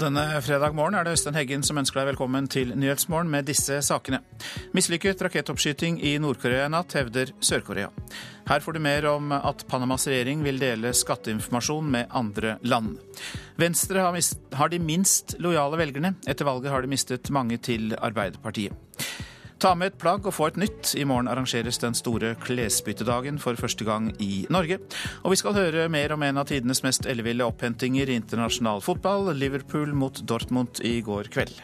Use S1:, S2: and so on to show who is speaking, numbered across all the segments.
S1: Denne fredag morgen er det Øystein Heggen som ønsker deg velkommen til Nyhetsmorgen med disse sakene. Mislykket rakettoppskyting i Nord-Korea i natt, hevder Sør-Korea. Her får du mer om at Panamas regjering vil dele skatteinformasjon med andre land. Venstre har, har de minst lojale velgerne. Etter valget har de mistet mange til Arbeiderpartiet. Ta med et plagg og få et nytt. I morgen arrangeres den store klesbyttedagen for første gang i Norge. Og vi skal høre mer om en av tidenes mest elleville opphentinger i internasjonal fotball, Liverpool mot Dortmund i går kveld.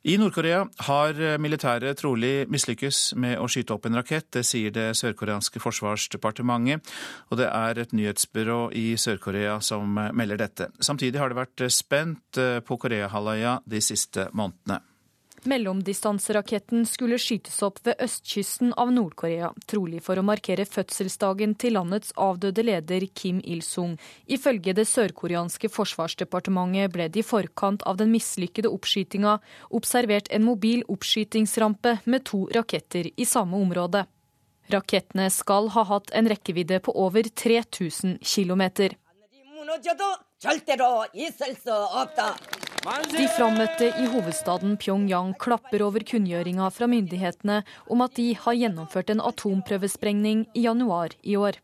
S1: I Nord-Korea har militæret trolig mislykkes med å skyte opp en rakett. Det sier det sørkoreanske forsvarsdepartementet, og det er et nyhetsbyrå i Sør-Korea som melder dette. Samtidig har det vært spent på Koreahalvøya de siste månedene.
S2: Mellomdistanseraketten skulle skytes opp ved østkysten av Nord-Korea, trolig for å markere fødselsdagen til landets avdøde leder Kim Il-sung. Ifølge det sørkoreanske forsvarsdepartementet ble det i forkant av den mislykkede oppskytinga observert en mobil oppskytingsrampe med to raketter i samme område. Rakettene skal ha hatt en rekkevidde på over 3000 km. De frammøtte i hovedstaden Pyongyang klapper over kunngjøringa fra myndighetene om at de har gjennomført en atomprøvesprengning i januar i år.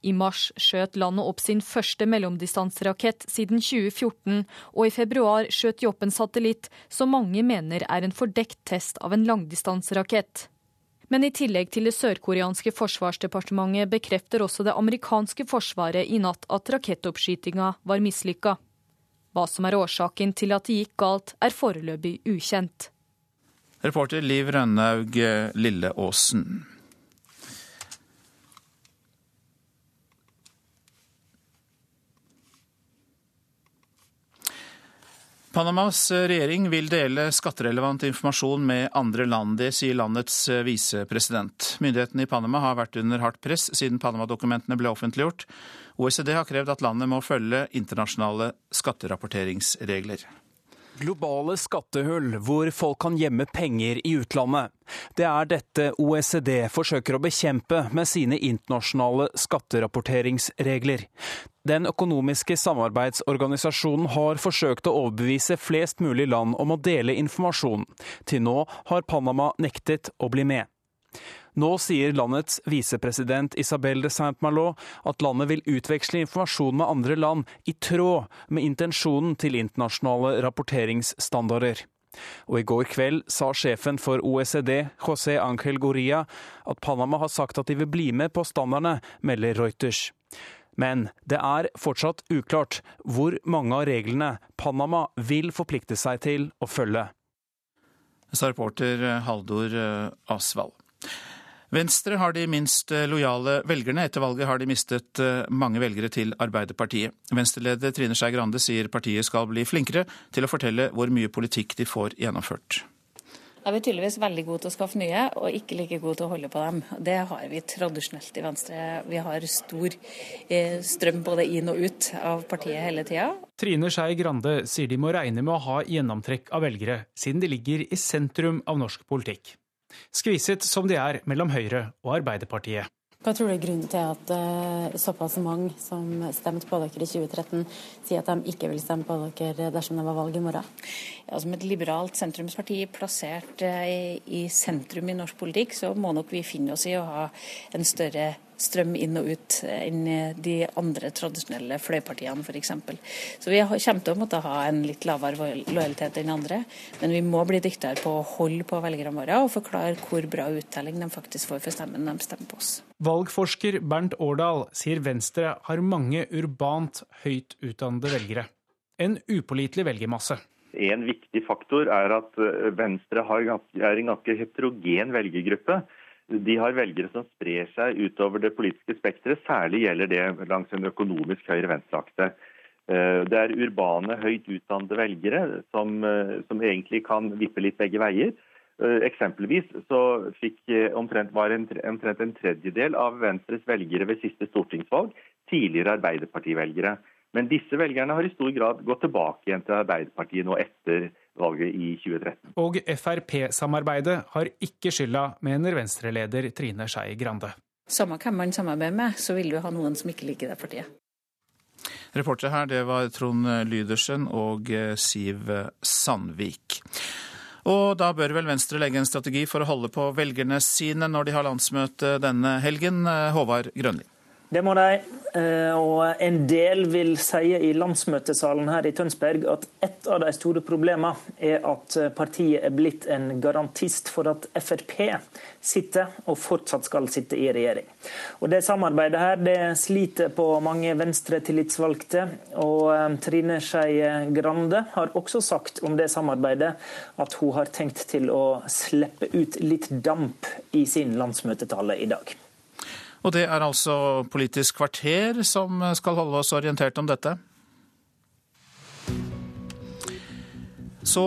S2: I mars skjøt landet opp sin første mellomdistanserakett siden 2014, og i februar skjøt de opp en satellitt som mange mener er en fordekt test av en langdistanserakett. Men i tillegg til det sørkoreanske forsvarsdepartementet bekrefter også det amerikanske forsvaret i natt at rakettoppskytinga var mislykka. Hva som er årsaken til at det gikk galt, er foreløpig ukjent.
S1: Reporter Liv Rønnaug Lilleåsen. Panamas regjering vil dele skatterelevant informasjon med andre land. Det sier landets visepresident. Myndighetene i Panama har vært under hardt press siden Panama-dokumentene ble offentliggjort. OECD har krevd at landet må følge internasjonale skatterapporteringsregler.
S3: Globale skattehull hvor folk kan gjemme penger i utlandet. Det er dette OECD forsøker å bekjempe med sine internasjonale skatterapporteringsregler. Den økonomiske samarbeidsorganisasjonen har forsøkt å overbevise flest mulig land om å dele informasjon. Til nå har Panama nektet å bli med. Nå sier landets visepresident Isabel de Saint-Malo at landet vil utveksle informasjon med andre land i tråd med intensjonen til internasjonale rapporteringsstandarder. Og i går kveld sa sjefen for OECD, José Ángel Goria, at Panama har sagt at de vil bli med på standardene, melder Reuters. Men det er fortsatt uklart hvor mange av reglene Panama vil forplikte seg til å følge.
S1: Sa reporter Haldor Asvald. Venstre har de minst eh, lojale velgerne. Etter valget har de mistet eh, mange velgere til Arbeiderpartiet. Venstreleder Trine Skei Grande sier partiet skal bli flinkere til å fortelle hvor mye politikk de får gjennomført.
S4: Jeg er tydeligvis veldig god til å skaffe nye, og ikke like god til å holde på dem. Det har vi tradisjonelt i Venstre. Vi har stor eh, strøm både inn og ut av partiet hele tida.
S5: Trine Skei Grande sier de må regne med å ha gjennomtrekk av velgere, siden de ligger i sentrum av norsk politikk. Skviset som de er mellom Høyre og Arbeiderpartiet.
S6: Hva tror du er grunnen til at uh, såpass mange som stemte på dere i 2013, sier at de ikke vil stemme på dere dersom det var valg i morgen?
S4: Ja, som et liberalt sentrumsparti plassert i, i sentrum i norsk politikk, så må nok vi finne oss i å ha en større strøm inn og ut enn de andre tradisjonelle fløypartiene f.eks. Så vi kommer til å måtte ha en litt lavere lojalitet enn andre, men vi må bli dyktigere på å holde på velgerne våre og forklare hvor bra uttelling de faktisk får for stemmen når de stemmer på oss.
S5: Valgforsker Bernt Årdal sier Venstre har mange urbant høyt utdannede velgere. En upålitelig velgermasse.
S7: En viktig faktor er at Venstre er en ganske heterogen velgergruppe. De har velgere som sprer seg utover det politiske spekteret. Særlig gjelder det langs en økonomisk høyre-venstre-akse. Eh, det er urbane, høyt utdannede velgere som, eh, som, egentlig kan vippe litt begge veier. Eh, eksempelvis så fikk omtrent, var en, omtrent en tredjedel av Venstres velgere ved siste stortingsvalg tidligere Arbeiderpartivelgere. Men disse velgerne har i stor grad gått tilbake igjen til Arbeiderpartiet nå etter valget i 2013.
S5: Og Frp-samarbeidet har ikke skylda, mener Venstre-leder Trine Skei Grande.
S8: Samme hvem man samarbeider med, så vil du ha noen som ikke liker det partiet.
S1: Reportere her, det var Trond Lydersen og eh, Siv Sandvik. Og da bør vel Venstre legge en strategi for å holde på velgerne sine når de har landsmøte denne helgen. Eh, Håvard Grønli.
S9: Det må de. Eh, og en del vil si i landsmøtesalen her i Tønsberg at et av de store problemene er at partiet er blitt en garantist for at Frp sitter, og fortsatt skal sitte i regjering. Og Det samarbeidet her det sliter på mange Venstre-tillitsvalgte. Og eh, Trine Skei Grande har også sagt om det samarbeidet at hun har tenkt til å slippe ut litt damp i sin landsmøtetale i dag.
S1: Og det er altså Politisk kvarter som skal holde oss orientert om dette. Så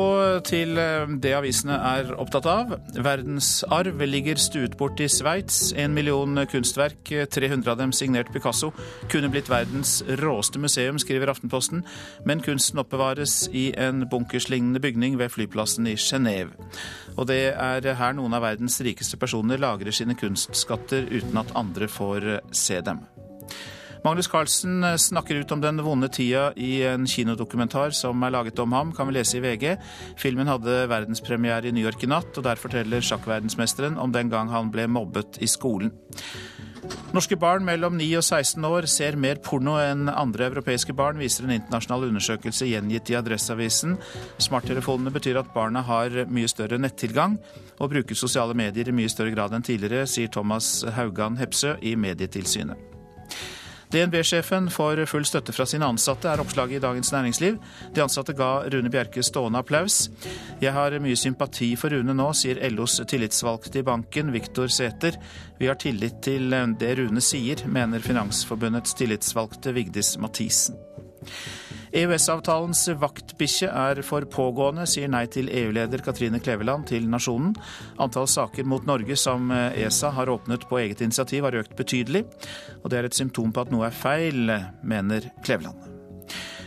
S1: til eh, det avisene er opptatt av. Verdensarv ligger stuet bort i Sveits. En million kunstverk, 300 av dem signert Picasso, kunne blitt verdens råeste museum, skriver Aftenposten, men kunsten oppbevares i en bunkerslignende bygning ved flyplassen i Genéve. Og det er her noen av verdens rikeste personer lagrer sine kunstskatter uten at andre får se dem. Magnus Carlsen eh, snakker ut om den vonde tida i en kinodokumentar som er laget om ham, kan vi lese i VG. Filmen hadde verdenspremiere i New York i natt, og der forteller sjakkverdensmesteren om den gang han ble mobbet i skolen. Norske barn mellom 9 og 16 år ser mer porno enn andre europeiske barn, viser en internasjonal undersøkelse gjengitt i Adresseavisen. Smarttelefonene betyr at barna har mye større nettilgang og bruker sosiale medier i mye større grad enn tidligere, sier Thomas Haugan Hepsø i Medietilsynet. DNB-sjefen får full støtte fra sine ansatte, er oppslaget i Dagens Næringsliv. De ansatte ga Rune Bjerke stående applaus. Jeg har mye sympati for Rune nå, sier LOs tillitsvalgte i banken, Viktor Sæther. Vi har tillit til det Rune sier, mener Finansforbundets tillitsvalgte Vigdis Mathisen. EØS-avtalens vaktbikkje er for pågående, sier nei til EU-leder Katrine Kleveland til Nasjonen. Antall saker mot Norge som ESA har åpnet på eget initiativ, har økt betydelig. Og det er et symptom på at noe er feil, mener Kleveland.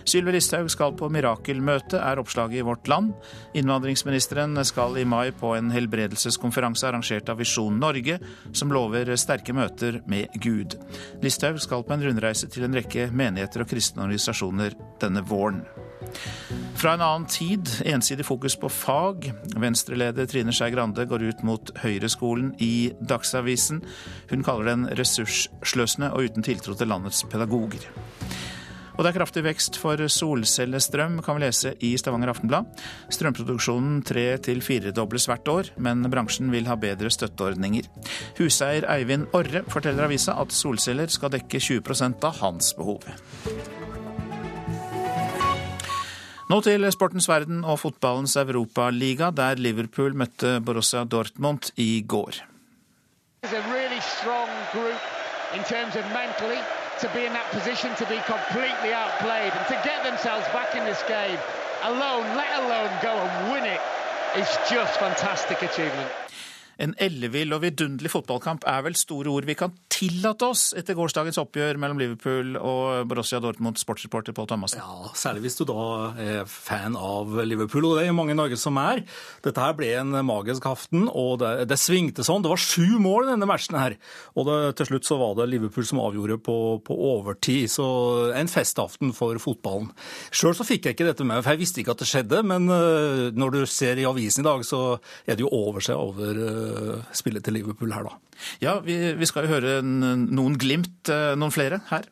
S1: Sylvi Listhaug skal på mirakelmøte, er oppslaget i Vårt Land. Innvandringsministeren skal i mai på en helbredelseskonferanse arrangert av Visjon Norge, som lover sterke møter med Gud. Listhaug skal på en rundreise til en rekke menigheter og kristne organisasjoner denne våren. Fra en annen tid, ensidig fokus på fag. Venstreleder Trine Skei Grande går ut mot Høyreskolen i Dagsavisen. Hun kaller den ressurssløsende og uten tiltro til landets pedagoger. Og det er kraftig vekst for solcellestrøm, kan vi lese i Stavanger Aftenblad. Strømproduksjonen tre- til firedobles hvert år, men bransjen vil ha bedre støtteordninger. Huseier Eivind Orre forteller avisa at solceller skal dekke 20% av hans behov. Nå til sportens verden og fotballens europaliga, der Liverpool møtte Borussia Dortmund i går. Really to be in that position to be completely outplayed and to get themselves back in this game alone, let alone go and win it, is just fantastic achievement. En ellevill og vidunderlig fotballkamp er vel store ord vi kan tillate oss etter gårsdagens oppgjør mellom Liverpool og Borussia Dortmund, sportsreporter Pål Thomassen?
S10: Ja, særlig hvis du da er fan av Liverpool, og det er jo mange i Norge som er. Dette her ble en magisk aften, og det, det svingte sånn. Det var sju mål i denne matchen her. Og det, til slutt så var det Liverpool som avgjorde på, på overtid. Så en festaften for fotballen. Sjøl så fikk jeg ikke dette med, for jeg visste ikke at det skjedde. Men uh, når du ser i avisen i dag, så er det jo over seg over uh, spillet til Liverpool her, da.
S1: Ja, vi, vi skal jo høre noen glimt, eh, noen flere, her.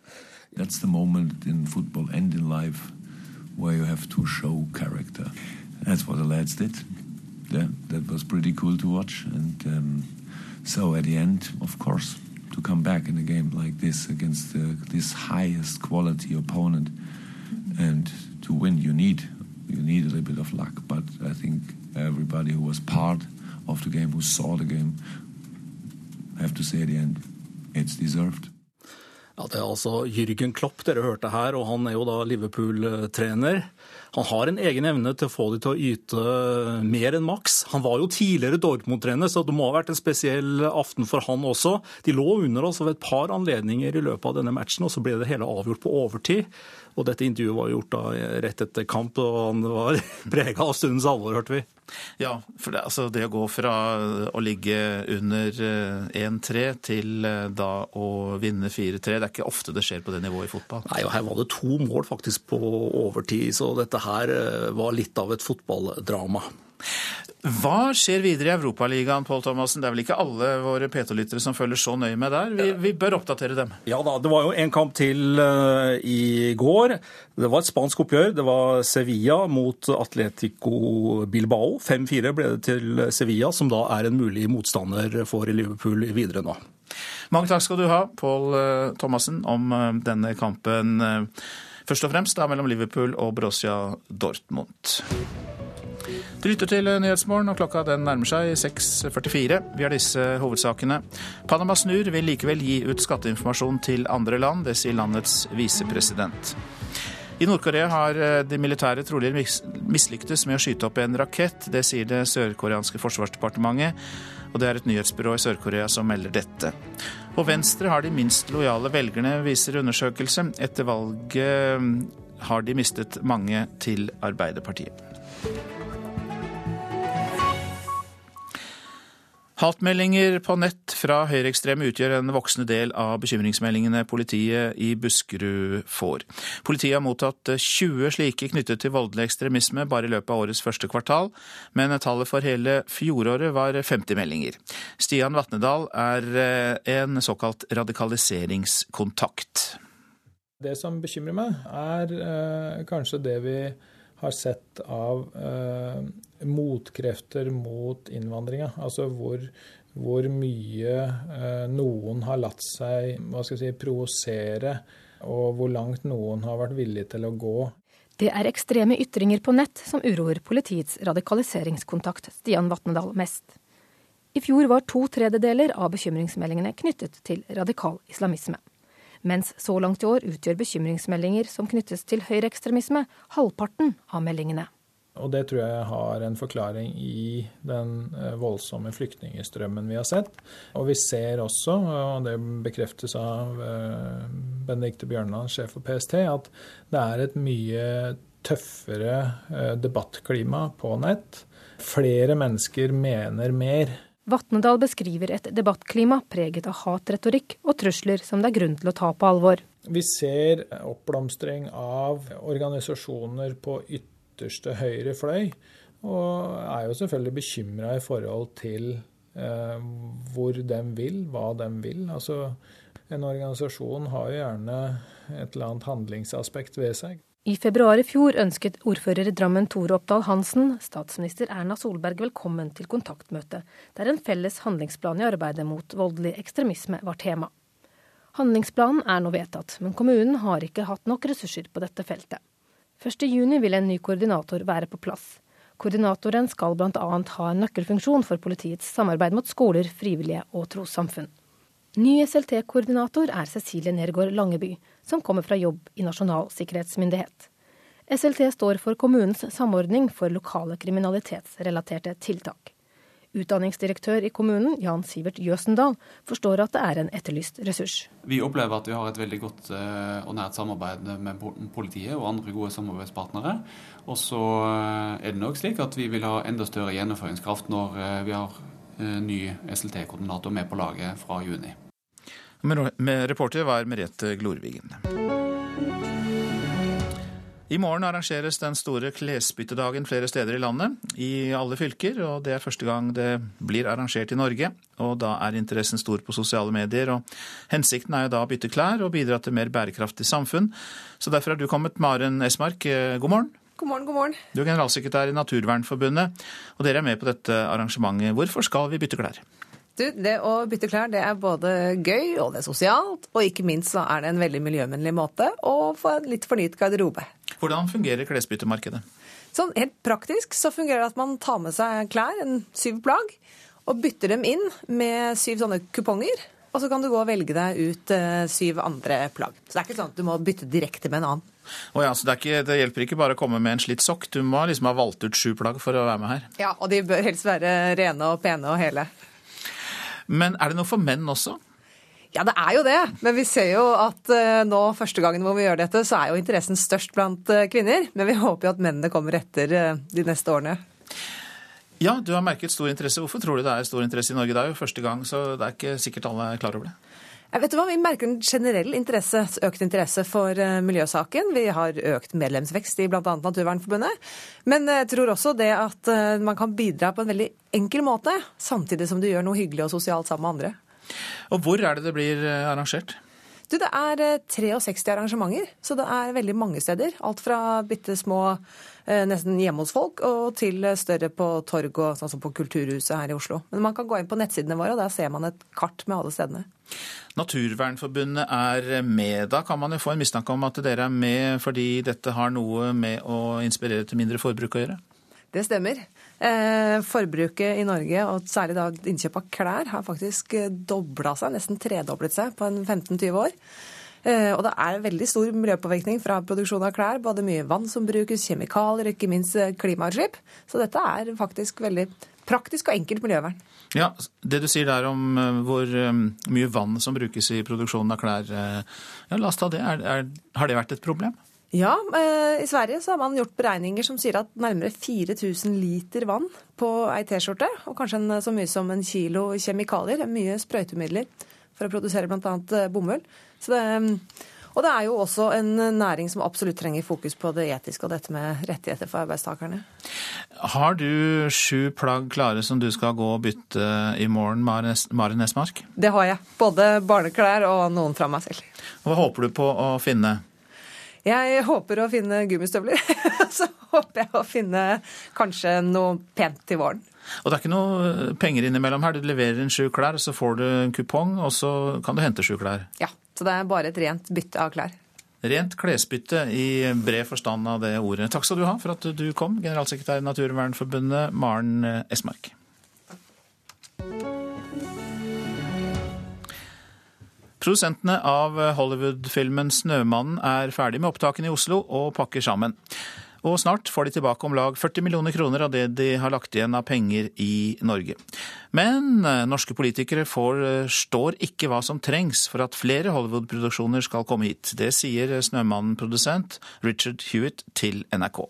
S11: That's the moment in football and in life where you have to show character. That's what the lads did. Yeah, that was pretty cool to watch. And um, so at the end, of course, to come back in a game like this against uh, this highest quality opponent and to win, you need you need a little bit of luck. But I think everybody who was part of the game, who saw the game, have to say at the end, it's deserved.
S10: Ja, Det er altså Jürgen Klopp dere hørte her, og han er jo da Liverpool-trener. Han har en egen evne til å få de til å yte mer enn maks. Han var jo tidligere Dortmund-trener, så det må ha vært en spesiell aften for han også. De lå under oss ved et par anledninger i løpet av denne matchen, og så ble det hele avgjort på overtid. Og dette intervjuet var gjort da rett etter kamp, og han var prega av stundens alvor, hørte vi.
S1: Ja, for det, altså det å gå fra å ligge under 1-3 eh, til eh, da å vinne 4-3, det er ikke ofte det skjer på det nivået i fotball.
S10: Nei, og her var det to mål faktisk på overtid, så dette her eh, var litt av et fotballdrama.
S1: Hva skjer videre i Europaligaen, Pål Thomassen? Det er vel ikke alle våre P2-lyttere som følger så nøye med der? Vi, vi, bør oppdatere dem.
S10: Ja da, det var jo en kamp til uh, i går. Det var et spansk oppgjør. Det var Sevilla mot Atletico Bilbao. 5-4 ble det til Sevilla, som da er en mulig motstander for Liverpool videre nå.
S1: Mange takk skal du ha, Pål uh, Thomassen, om uh, denne kampen. Først og fremst da mellom Liverpool og Borussia Dortmund. Du lytter til Nyhetsmorgen, og klokka den nærmer seg 6.44. Vi har disse hovedsakene. Panama snur vil likevel gi ut skatteinformasjon til andre land. Det sier landets visepresident. I Nord-Korea har eh, de militære trolig mislyktes med å skyte opp en rakett. Det sier det sørkoreanske forsvarsdepartementet, og det er et nyhetsbyrå i Sør-Korea som melder dette. Og Venstre har de minst lojale velgerne, viser undersøkelse. Etter valget mm, har de mistet mange til Arbeiderpartiet. Hatmeldinger på nett fra høyreekstreme utgjør en voksende del av bekymringsmeldingene politiet i Buskerud får. Politiet har mottatt 20 slike knyttet til voldelig ekstremisme bare i løpet av årets første kvartal, men tallet for hele fjoråret var 50 meldinger. Stian Vatnedal er eh, en såkalt radikaliseringskontakt.
S12: Det som bekymrer meg, er eh, kanskje det vi har sett av eh, motkrefter mot innvandringa. Altså hvor, hvor mye eh, noen har latt seg hva skal jeg si, provosere, og hvor langt noen har vært villig til å gå.
S13: Det er ekstreme ytringer på nett som uroer politiets radikaliseringskontakt Stian Vatnedal mest. I fjor var to tredjedeler av bekymringsmeldingene knyttet til radikal islamisme mens så langt i år utgjør bekymringsmeldinger som knyttes til høyreekstremisme, halvparten av meldingene.
S12: Og Det tror jeg har en forklaring i den eh, voldsomme flyktningstrømmen vi har sett. Og vi ser også, og det bekreftes av eh, Benedicte Bjørnland, sjef for PST, at det er et mye tøffere eh, debattklima på nett. Flere mennesker mener mer
S13: Vatnedal beskriver et debattklima preget av hatretorikk og trusler som det er grunn til å ta på alvor.
S12: Vi ser oppblomstring av organisasjoner på ytterste høyre fløy, og er jo selvfølgelig bekymra i forhold til eh, hvor de vil, hva de vil. Altså, en organisasjon har jo gjerne et eller annet handlingsaspekt ved seg.
S13: I februar i fjor ønsket ordfører i Drammen Tore Oppdal Hansen statsminister Erna Solberg velkommen til kontaktmøte, der en felles handlingsplan i arbeidet mot voldelig ekstremisme var tema. Handlingsplanen er nå vedtatt, men kommunen har ikke hatt nok ressurser på dette feltet. 1.6 vil en ny koordinator være på plass. Koordinatoren skal bl.a. ha en nøkkelfunksjon for politiets samarbeid mot skoler, frivillige og trossamfunn. Ny SLT-koordinator er Cecilie Nergård Langeby, som kommer fra jobb i Nasjonal sikkerhetsmyndighet. SLT står for kommunens samordning for lokale kriminalitetsrelaterte tiltak. Utdanningsdirektør i kommunen, Jan Sivert Jøsendal, forstår at det er en etterlyst ressurs.
S14: Vi opplever at vi har et veldig godt eh, og nært samarbeid med politiet og andre gode samarbeidspartnere. Og så eh, er det nok slik at vi vil ha enda større gjennomføringskraft når eh, vi har ny SLT-koordinator med på laget fra juni.
S1: Med reporter var Merete Glorvigen. I morgen arrangeres den store klesbyttedagen flere steder i landet, i alle fylker. og Det er første gang det blir arrangert i Norge. og Da er interessen stor på sosiale medier. og Hensikten er jo da å bytte klær og bidra til mer bærekraftig samfunn. Så Derfor har du kommet, Maren Esmark. God morgen.
S15: God morgen, god morgen.
S1: Du er generalsekretær i Naturvernforbundet, og dere er med på dette arrangementet. Hvorfor skal vi bytte klær?
S15: Du, det å bytte klær det er både gøy og det er sosialt, og ikke minst så er det en veldig miljøvennlig måte å få en litt fornyet garderobe.
S1: Hvordan fungerer klesbyttemarkedet?
S15: Sånn Helt praktisk så fungerer det at man tar med seg klær, en syv plagg, og bytter dem inn med syv sånne kuponger. og så kan du gå og velge deg ut eh, syv andre plagg. Så det er ikke sånn at du må bytte direkte med en annen.
S1: Oh ja, så det, ikke, det, hjelper ikke bare å komme med en slitt sokk, du må liksom ha valgt ut sju plagg for å være med her?
S15: Ja, og de bør helst være rene og pene og hele.
S1: Men er det noe for menn også?
S15: Ja, det er jo det. Men vi ser jo at uh, nå første gangen hvor vi gjør dette, så er jo interessen størst blant uh, kvinner. Men vi håper jo at mennene kommer etter uh, de neste årene.
S1: Ja, du har merket stor interesse. Hvorfor tror du det er stor interesse i Norge? Det er jo første gang, så det er ikke sikkert alle er klar over det.
S15: Jeg vet du hva, Vi merker en generell interesse, økt interesse for miljøsaken. Vi har økt medlemsvekst i bl.a. Naturvernforbundet. Men jeg tror også det at man kan bidra på en veldig enkel måte, samtidig som du gjør noe hyggelig og sosialt sammen med andre.
S1: Og hvor er det det blir arrangert?
S15: Du, Det er 63 arrangementer, så det er veldig mange steder. Alt fra bitte små nesten hjemme hos folk og til større på torg og sånn som på Kulturhuset her i Oslo. Men man kan gå inn på nettsidene våre, og der ser man et kart med alle stedene.
S1: Naturvernforbundet er med. Da kan man jo få en mistanke om at dere er med fordi dette har noe med å inspirere til mindre forbruk å gjøre?
S15: Det stemmer. Eh, forbruket i Norge, og særlig da innkjøp av klær, har faktisk dobla seg, nesten tredoblet seg på en 15-20 år. Eh, og det er veldig stor miljøpåvirkning fra produksjon av klær. Både mye vann som brukes, kjemikalier, ikke minst klimautslipp. Så dette er faktisk veldig praktisk og enkelt miljøvern.
S1: Ja, Det du sier der om hvor mye vann som brukes i produksjonen av klær, ja, la oss ta det. Er, er, har det vært et problem?
S15: Ja, eh, i Sverige så har man gjort beregninger som sier at nærmere 4000 liter vann på ei T-skjorte, og kanskje en, så mye som en kilo kjemikalier, mye sprøytemidler for å produsere bl.a. bomull. Det, og det er jo også en næring som absolutt trenger fokus på det etiske og dette med rettigheter for arbeidstakerne.
S1: Har du sju plagg klare som du skal gå og bytte i morgen, Mare Nesmark?
S15: Det har jeg. Både barneklær og noen fra meg selv.
S1: Hva håper du på å finne?
S15: Jeg håper å finne gummistøvler. Så håper jeg å finne kanskje noe pent til våren.
S1: Og det er ikke noe penger innimellom her. Du leverer inn sju klær, så får du en kupong, og så kan du hente sju klær.
S15: Ja, så det er bare et rent bytte av klær.
S1: Rent klesbytte i bred forstand av det ordet. Takk skal du ha for at du kom, generalsekretær i Naturvernforbundet, Maren Esmark. Produsentene av Hollywood-filmen 'Snømannen' er ferdig med opptakene i Oslo og pakker sammen. Og snart får de tilbake om lag 40 millioner kroner av det de har lagt igjen av penger i Norge. Men norske politikere forstår ikke hva som trengs for at flere Hollywood-produksjoner skal komme hit. Det sier Snømannen-produsent Richard Hewitt til NRK.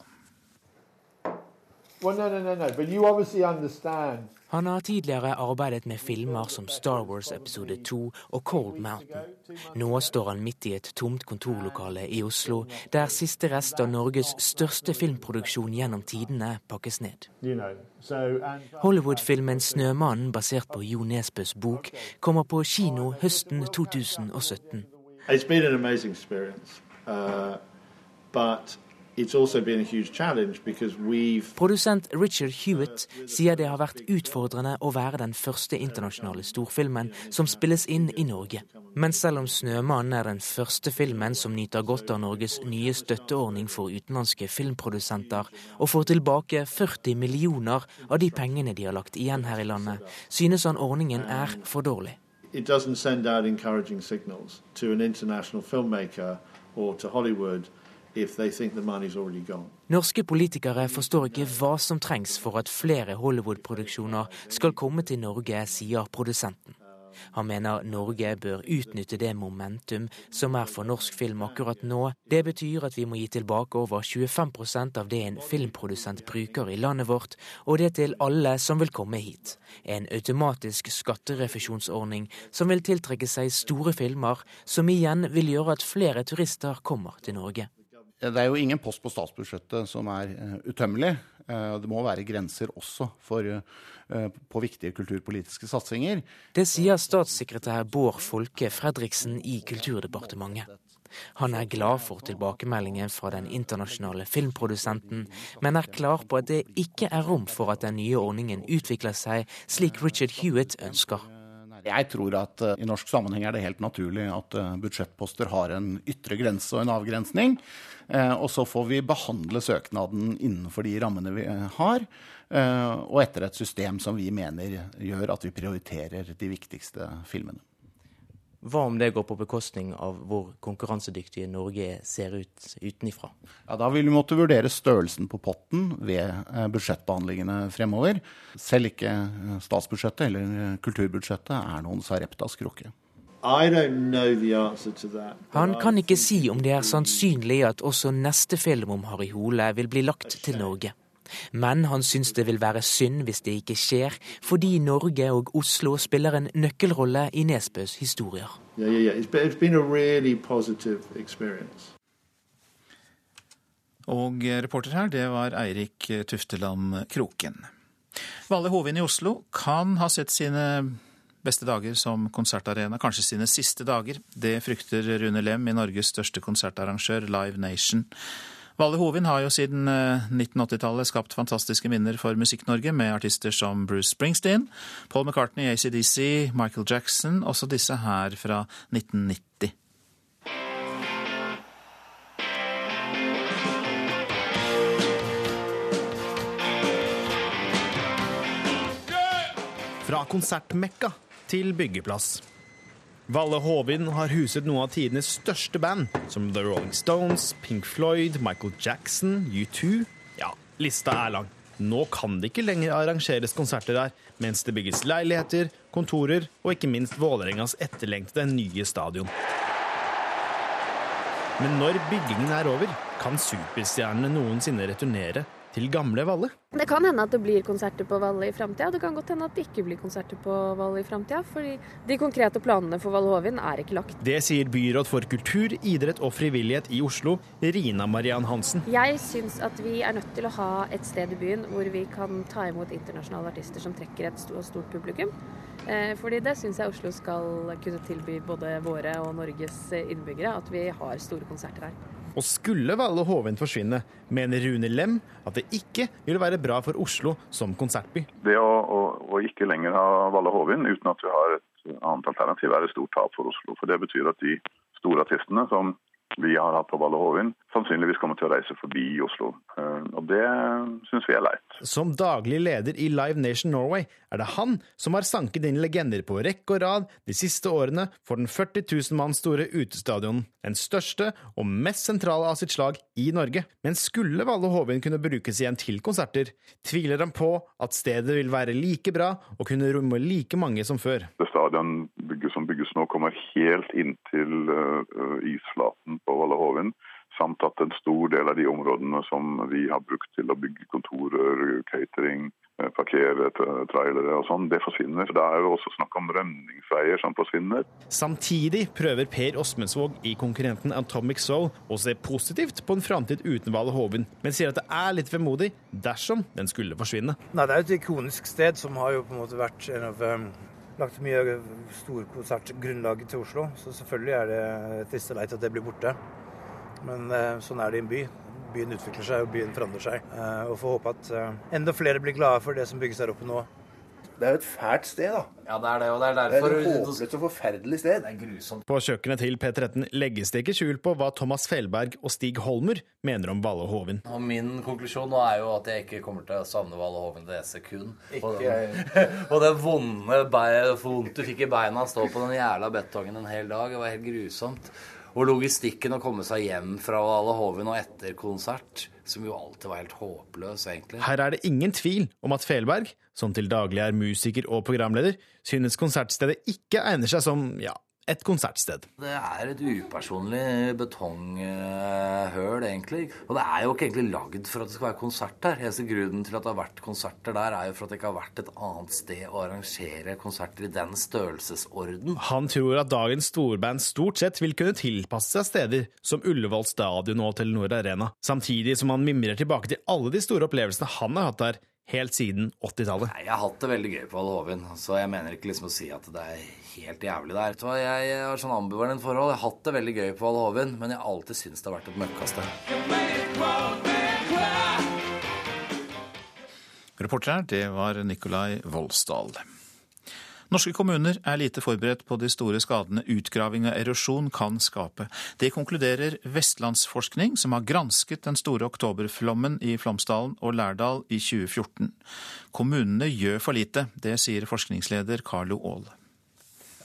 S16: Well, no, no, no, no. But you obviously understand
S17: han har tidligere arbeidet med filmer som Star Wars episode 2 og Cold Mountain. Nå står han midt i et tomt kontorlokale i Oslo, der siste rest av Norges største filmproduksjon gjennom tidene pakkes ned. Hollywood-filmen 'Snømannen', basert på Jo Nesbøs bok, kommer på kino høsten 2017.
S16: It's been an amazing experience, uh, but
S17: Produsent Richard Hewitt sier det har vært utfordrende å være den første internasjonale storfilmen som spilles inn i Norge. Men selv om 'Snømannen' er den første filmen som nyter godt av Norges nye støtteordning for utenlandske filmprodusenter, og får tilbake 40 millioner av de pengene de har lagt igjen her i landet, synes han ordningen er for dårlig.
S16: It doesn't send out encouraging signals to an international filmmaker or to Hollywood
S17: Norske politikere forstår ikke hva som trengs for at flere Hollywood-produksjoner skal komme til Norge, sier produsenten. Han mener Norge bør utnytte det momentum som er for norsk film akkurat nå. Det betyr at vi må gi tilbake over 25 av det en filmprodusent bruker i landet vårt, og det til alle som vil komme hit. En automatisk skatterefusjonsordning som vil tiltrekke seg store filmer, som igjen vil gjøre at flere turister kommer til Norge.
S18: Det er jo ingen post på statsbudsjettet som er uh, utømmelig. Uh, det må være grenser også for, uh, på viktige kulturpolitiske satsinger.
S17: Det sier statssekretær Bård Folke Fredriksen i Kulturdepartementet. Han er glad for tilbakemeldingen fra den internasjonale filmprodusenten, men er klar på at det ikke er rom for at den nye ordningen utvikler seg slik Richard Hewitt ønsker.
S18: Jeg tror at uh, i norsk sammenheng er det helt naturlig at uh, budsjettposter har en ytre grense og en avgrensning. Uh, og så får vi behandle søknaden innenfor de rammene vi har, og etter et system som vi mener gjør at vi prioriterer de viktigste filmene.
S17: Hva om det går på bekostning av hvor konkurransedyktige Norge ser ut utenifra?
S18: Ja, Da vil vi måtte vurdere størrelsen på potten ved eh, budsjettbehandlingene fremover. Selv ikke eh, statsbudsjettet eller kulturbudsjettet er noen Sareptas krukke.
S17: Han kan ikke si om det er sannsynlig at også neste film om Harry Hole vil bli lagt til Norge. Men han syns det vil være synd hvis det ikke skjer, fordi Norge og Oslo spiller en nøkkelrolle i Nesbøs historier.
S16: Yeah, yeah, yeah. Really.
S1: Og reporter her, det var Eirik Tufteland Kroken. Valle Hovin i Oslo kan ha sett sine beste dager som konsertarena, kanskje sine siste dager. Det frykter Rune Lem i Norges største konsertarrangør, Live Nation. Valle Hovin har jo siden 1980-tallet skapt fantastiske minner for Musikk-Norge, med artister som Bruce Springsteen, Paul McCartney, ACDC, Michael Jackson, også disse her fra 1990.
S19: Fra konsertmekka til byggeplass. Valle Hovin har huset noen av tidenes største band, som The Rolling Stones, Pink Floyd, Michael Jackson, U2 Ja, lista er lang. Nå kan det ikke lenger arrangeres konserter der, mens det bygges leiligheter, kontorer og ikke minst Vålerengas etterlengtede nye stadion. Men når byggingen er over, kan superstjernene noensinne returnere til gamle Valle?
S20: Det kan hende at det blir konserter på Valle i framtida. Det kan godt hende at det ikke blir konserter på Valle i framtida. Fordi de konkrete planene for Valle Hovin er ikke lagt.
S19: Det sier byråd for kultur, idrett og frivillighet i Oslo, Rina Mariann Hansen.
S20: Jeg syns at vi er nødt til å ha et sted i byen hvor vi kan ta imot internasjonale artister som trekker et stort publikum. Fordi det syns jeg Oslo skal kunne tilby både våre og Norges innbyggere, at vi har store konserter her.
S19: Og skulle Valle Hovin forsvinne, mener Rune Lem at det ikke vil være bra for Oslo som konsertby.
S21: Det å, å, å ikke lenger ha Valle Hovin uten at vi har et annet alternativ, er et stort tap for Oslo. For det betyr at de store artistene som vi har hatt på Valle sannsynligvis kommer til å reise forbi Oslo. Og det syns vi er leit.
S19: Som daglig leder i Live Nation Norway er det han som har sanket inn legender på rekke og rad de siste årene for den 40 000 mann store utestadionen, den største og mest sentrale av sitt slag i Norge. Men skulle Valle Hovin kunne brukes igjen til konserter, tviler han på at stedet vil være like bra og kunne romme like mange som før.
S21: Det stadion som bygges nå, kommer helt inntil uh, isflaten på Valle Hovin. Samt at en stor del av de områdene som vi har brukt til å bygge kontorer, catering, parkere trailere og sånn, det forsvinner. Det er jo også snakk om rømningsveier som forsvinner.
S19: Samtidig prøver Per Åsmundsvåg i konkurrenten Atomic Soul å se positivt på en framtid uten Valle Hovin, men sier at det er litt vemodig dersom den skulle forsvinne.
S22: Nei, Det er jo et ikonisk sted som har jo på en måte vært en av um, lagt mye storkonsertgrunnlaget til Oslo, så selvfølgelig er det trist og leit at det blir borte. Men uh, sånn er det i en by byen utvikler seg og byen forandrer seg. Og får håpe at enda flere blir glade for det som bygges der oppe nå.
S23: Det er jo et fælt sted, da.
S24: Ja, det er det, og det er derfor
S23: Det er et håpløst og forferdelig sted.
S24: Det er grusomt.
S19: På kjøkkenet til P13 legges det ikke skjul på hva Thomas Felberg og Stig Holmer mener om Valle Hovin.
S24: Og min konklusjon nå er jo at jeg ikke kommer til å savne Valle Hovin det et sekund.
S23: Ikke
S24: og, den, og det vonde vondt du fikk i beina, å stå på den jævla betongen en hel dag, det var helt grusomt. Og logistikken å komme seg hjem fra Valle hoven og etter konsert, som jo alltid var helt håpløs, egentlig.
S19: Her er det ingen tvil om at Felberg, som til daglig er musiker og programleder, synes konsertstedet ikke egner seg som, ja, et konsertsted.
S24: Det er et upersonlig betonghøl, egentlig. Og det er jo ikke egentlig lagd for at det skal være konsert der. Eneste grunnen til at det har vært konserter der, er jo for at det ikke har vært et annet sted å arrangere konserter i den størrelsesorden.
S19: Han tror at dagens storband stort sett vil kunne tilpasse seg steder som Ullevål stadion og Telenor Arena, samtidig som han mimrer tilbake til alle de store opplevelsene han har hatt der helt siden 80-tallet.
S24: Jeg har hatt det veldig gøy på Valle Hovin, så jeg mener ikke liksom å si at det er helt jævlig der. Så jeg har sånn ambivalent forhold. Jeg har hatt det veldig gøy på Hovin, men jeg har alltid syntes det har vært et møkkasted.
S1: Reporter her, det var Nikolai Volsdal. Norske kommuner er lite forberedt på de store skadene utgraving og erosjon kan skape. Det konkluderer Vestlandsforskning, som har gransket den store oktoberflommen i Flåmsdalen og Lærdal i 2014. Kommunene gjør for lite, det sier forskningsleder Carlo Aall.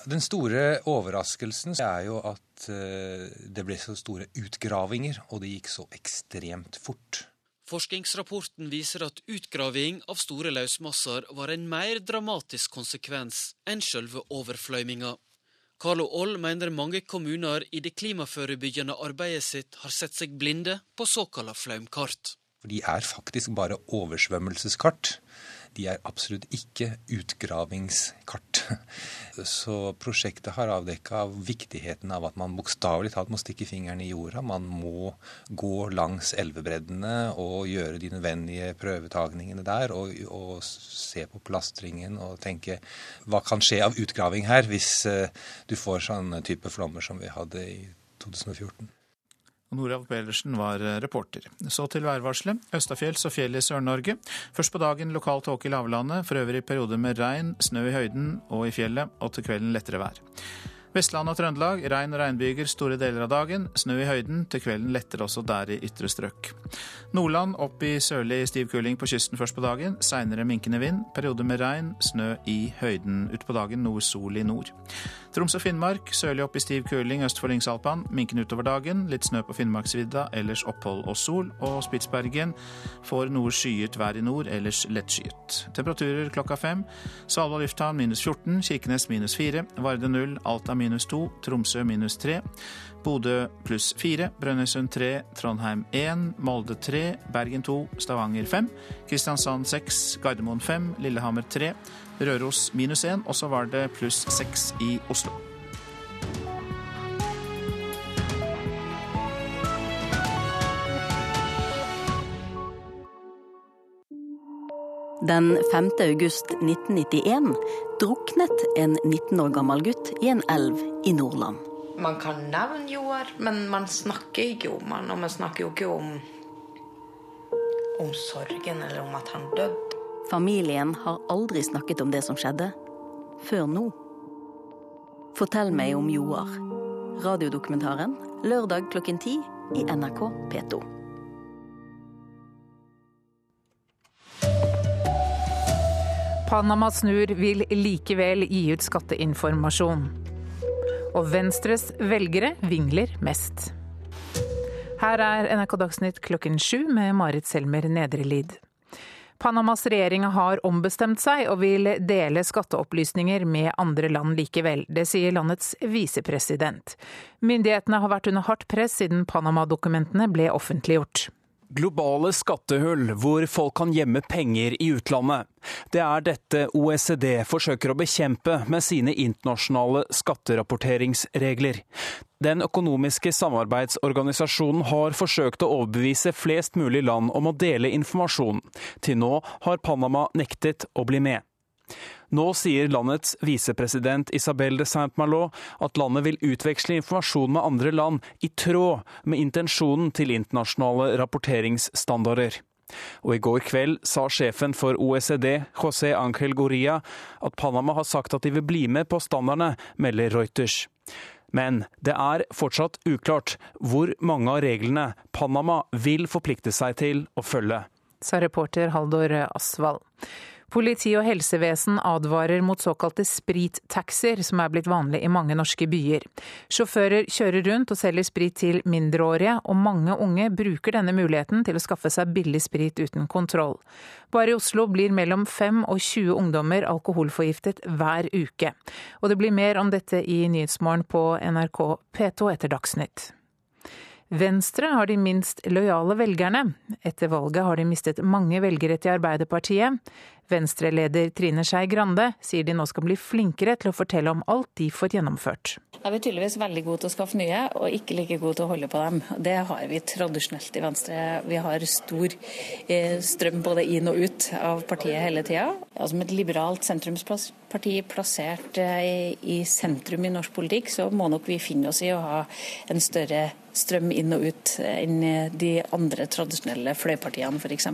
S25: Den store overraskelsen er jo at eh, det ble så store utgravinger, og det gikk så ekstremt fort.
S26: Forskningsrapporten viser at utgraving av store løsmasser var en mer dramatisk konsekvens enn selve overfløyminga. Carlo Aall mener mange kommuner i det klimaforebyggende arbeidet sitt har sett seg blinde på såkalla flaumkart.
S25: De er faktisk bare oversvømmelseskart. De er absolutt ikke utgravingskart. Så prosjektet har avdekka viktigheten av at man bokstavelig talt må stikke fingeren i jorda. Man må gå langs elvebreddene og gjøre de nødvendige prøvetagningene der. Og, og se på plastringen og tenke hva kan skje av utgraving her hvis eh, du får sånne type flommer som vi hadde i 2014.
S1: Noralf Bellersen var eh, reporter. Så til værvarselet. Østafjells og fjell i Sør-Norge. Først på dagen lokal tåke i lavlandet, for øvrig perioder med regn, snø i høyden og i fjellet, og til kvelden lettere vær. Vestland og Trøndelag regn og regnbyger store deler av dagen. Snø i høyden, til kvelden letter også der i ytre strøk. Nordland opp i sørlig stiv kuling på kysten først på dagen. Seinere minkende vind. Perioder med regn, snø i høyden. Utpå dagen noe sol i nord. Troms og Finnmark sørlig opp i stiv kuling øst for Lyngsalpan. Minken utover dagen. Litt snø på Finnmarksvidda, ellers opphold og sol. Og Spitsbergen får noe skyet vær i nord, ellers lettskyet. Temperaturer klokka fem. Svalbard lufthavn minus 14, Kirkenes minus 4, Varde 0, Alta 2, Tromsø minus 3. Bodø pluss 4, Brønnøysund 3, Trondheim 1, Molde 3, Bergen 2, Stavanger 5, Kristiansand 6, Gardermoen 5, Lillehammer 3, Røros minus 1, og så var det pluss 6 i Oslo.
S27: Den 5. august 1991 druknet en 19 år gammel gutt i en elv i Nordland.
S28: Man kan nevne Joar, men man snakker ikke om han, og man snakker jo ikke om, om sorgen eller om at han døde.
S27: Familien har aldri snakket om det som skjedde, før nå. Fortell meg om Joar. Radiodokumentaren lørdag klokken ti i NRK P2.
S29: Panama snur vil likevel gi ut skatteinformasjon. Og Venstres velgere vingler mest. Her er NRK Dagsnytt klokken sju med Marit Selmer Nedrelid. Panamas regjering har ombestemt seg og vil dele skatteopplysninger med andre land likevel. Det sier landets visepresident. Myndighetene har vært under hardt press siden Panama-dokumentene ble offentliggjort.
S30: Globale skattehull hvor folk kan gjemme penger i utlandet. Det er dette OECD forsøker å bekjempe med sine internasjonale skatterapporteringsregler. Den økonomiske samarbeidsorganisasjonen har forsøkt å overbevise flest mulig land om å dele informasjon. Til nå har Panama nektet å bli med. Nå sier landets visepresident Isabel de Saint-Malo at landet vil utveksle informasjon med andre land i tråd med intensjonen til internasjonale rapporteringsstandarder. Og i går kveld sa sjefen for OECD, José Ángel Goria, at Panama har sagt at de vil bli med på standardene, melder Reuters. Men det er fortsatt uklart hvor mange av reglene Panama vil forplikte seg til å følge.
S29: Sa reporter Haldor Asvald. Politi og helsevesen advarer mot såkalte sprittaxier, som er blitt vanlig i mange norske byer. Sjåfører kjører rundt og selger sprit til mindreårige, og mange unge bruker denne muligheten til å skaffe seg billig sprit uten kontroll. Bare i Oslo blir mellom 5 og 20 ungdommer alkoholforgiftet hver uke. Og det blir mer om dette i Nyhetsmorgen på NRK P2 etter Dagsnytt. Venstre har de minst lojale velgerne. Etter valget har de mistet mange velgere til Arbeiderpartiet. Venstre-leder Trine Skei Grande sier de nå skal bli flinkere til å fortelle om alt de får gjennomført.
S4: Jeg er tydeligvis veldig god til å skaffe nye, og ikke like god til å holde på dem. Det har vi tradisjonelt i Venstre. Vi har stor eh, strøm både inn og ut av partiet hele tida. Som et liberalt sentrumsparti plassert eh, i sentrum i norsk politikk, så må nok vi finne oss i å ha en større strøm inn og ut enn de andre tradisjonelle fløypartiene, f.eks.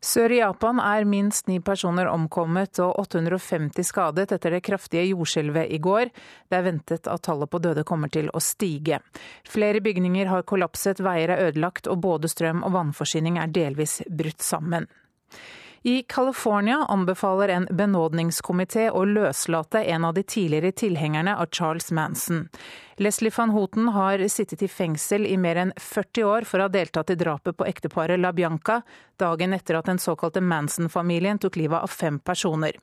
S29: Sør i Japan er minst ni personer omkommet og 850 skadet etter det kraftige jordskjelvet i går. Det er ventet at tallet på døde kommer til å stige. Flere bygninger har kollapset, veier er ødelagt og både strøm og vannforsyning er delvis brutt sammen.
S31: I California anbefaler en benådningskomité å løslate en av de tidligere tilhengerne av Charles Manson. Leslie van Houten har sittet i fengsel i mer enn 40 år for å ha deltatt i drapet på ekteparet La Bianca, dagen etter at den såkalte Manson-familien tok livet av fem personer.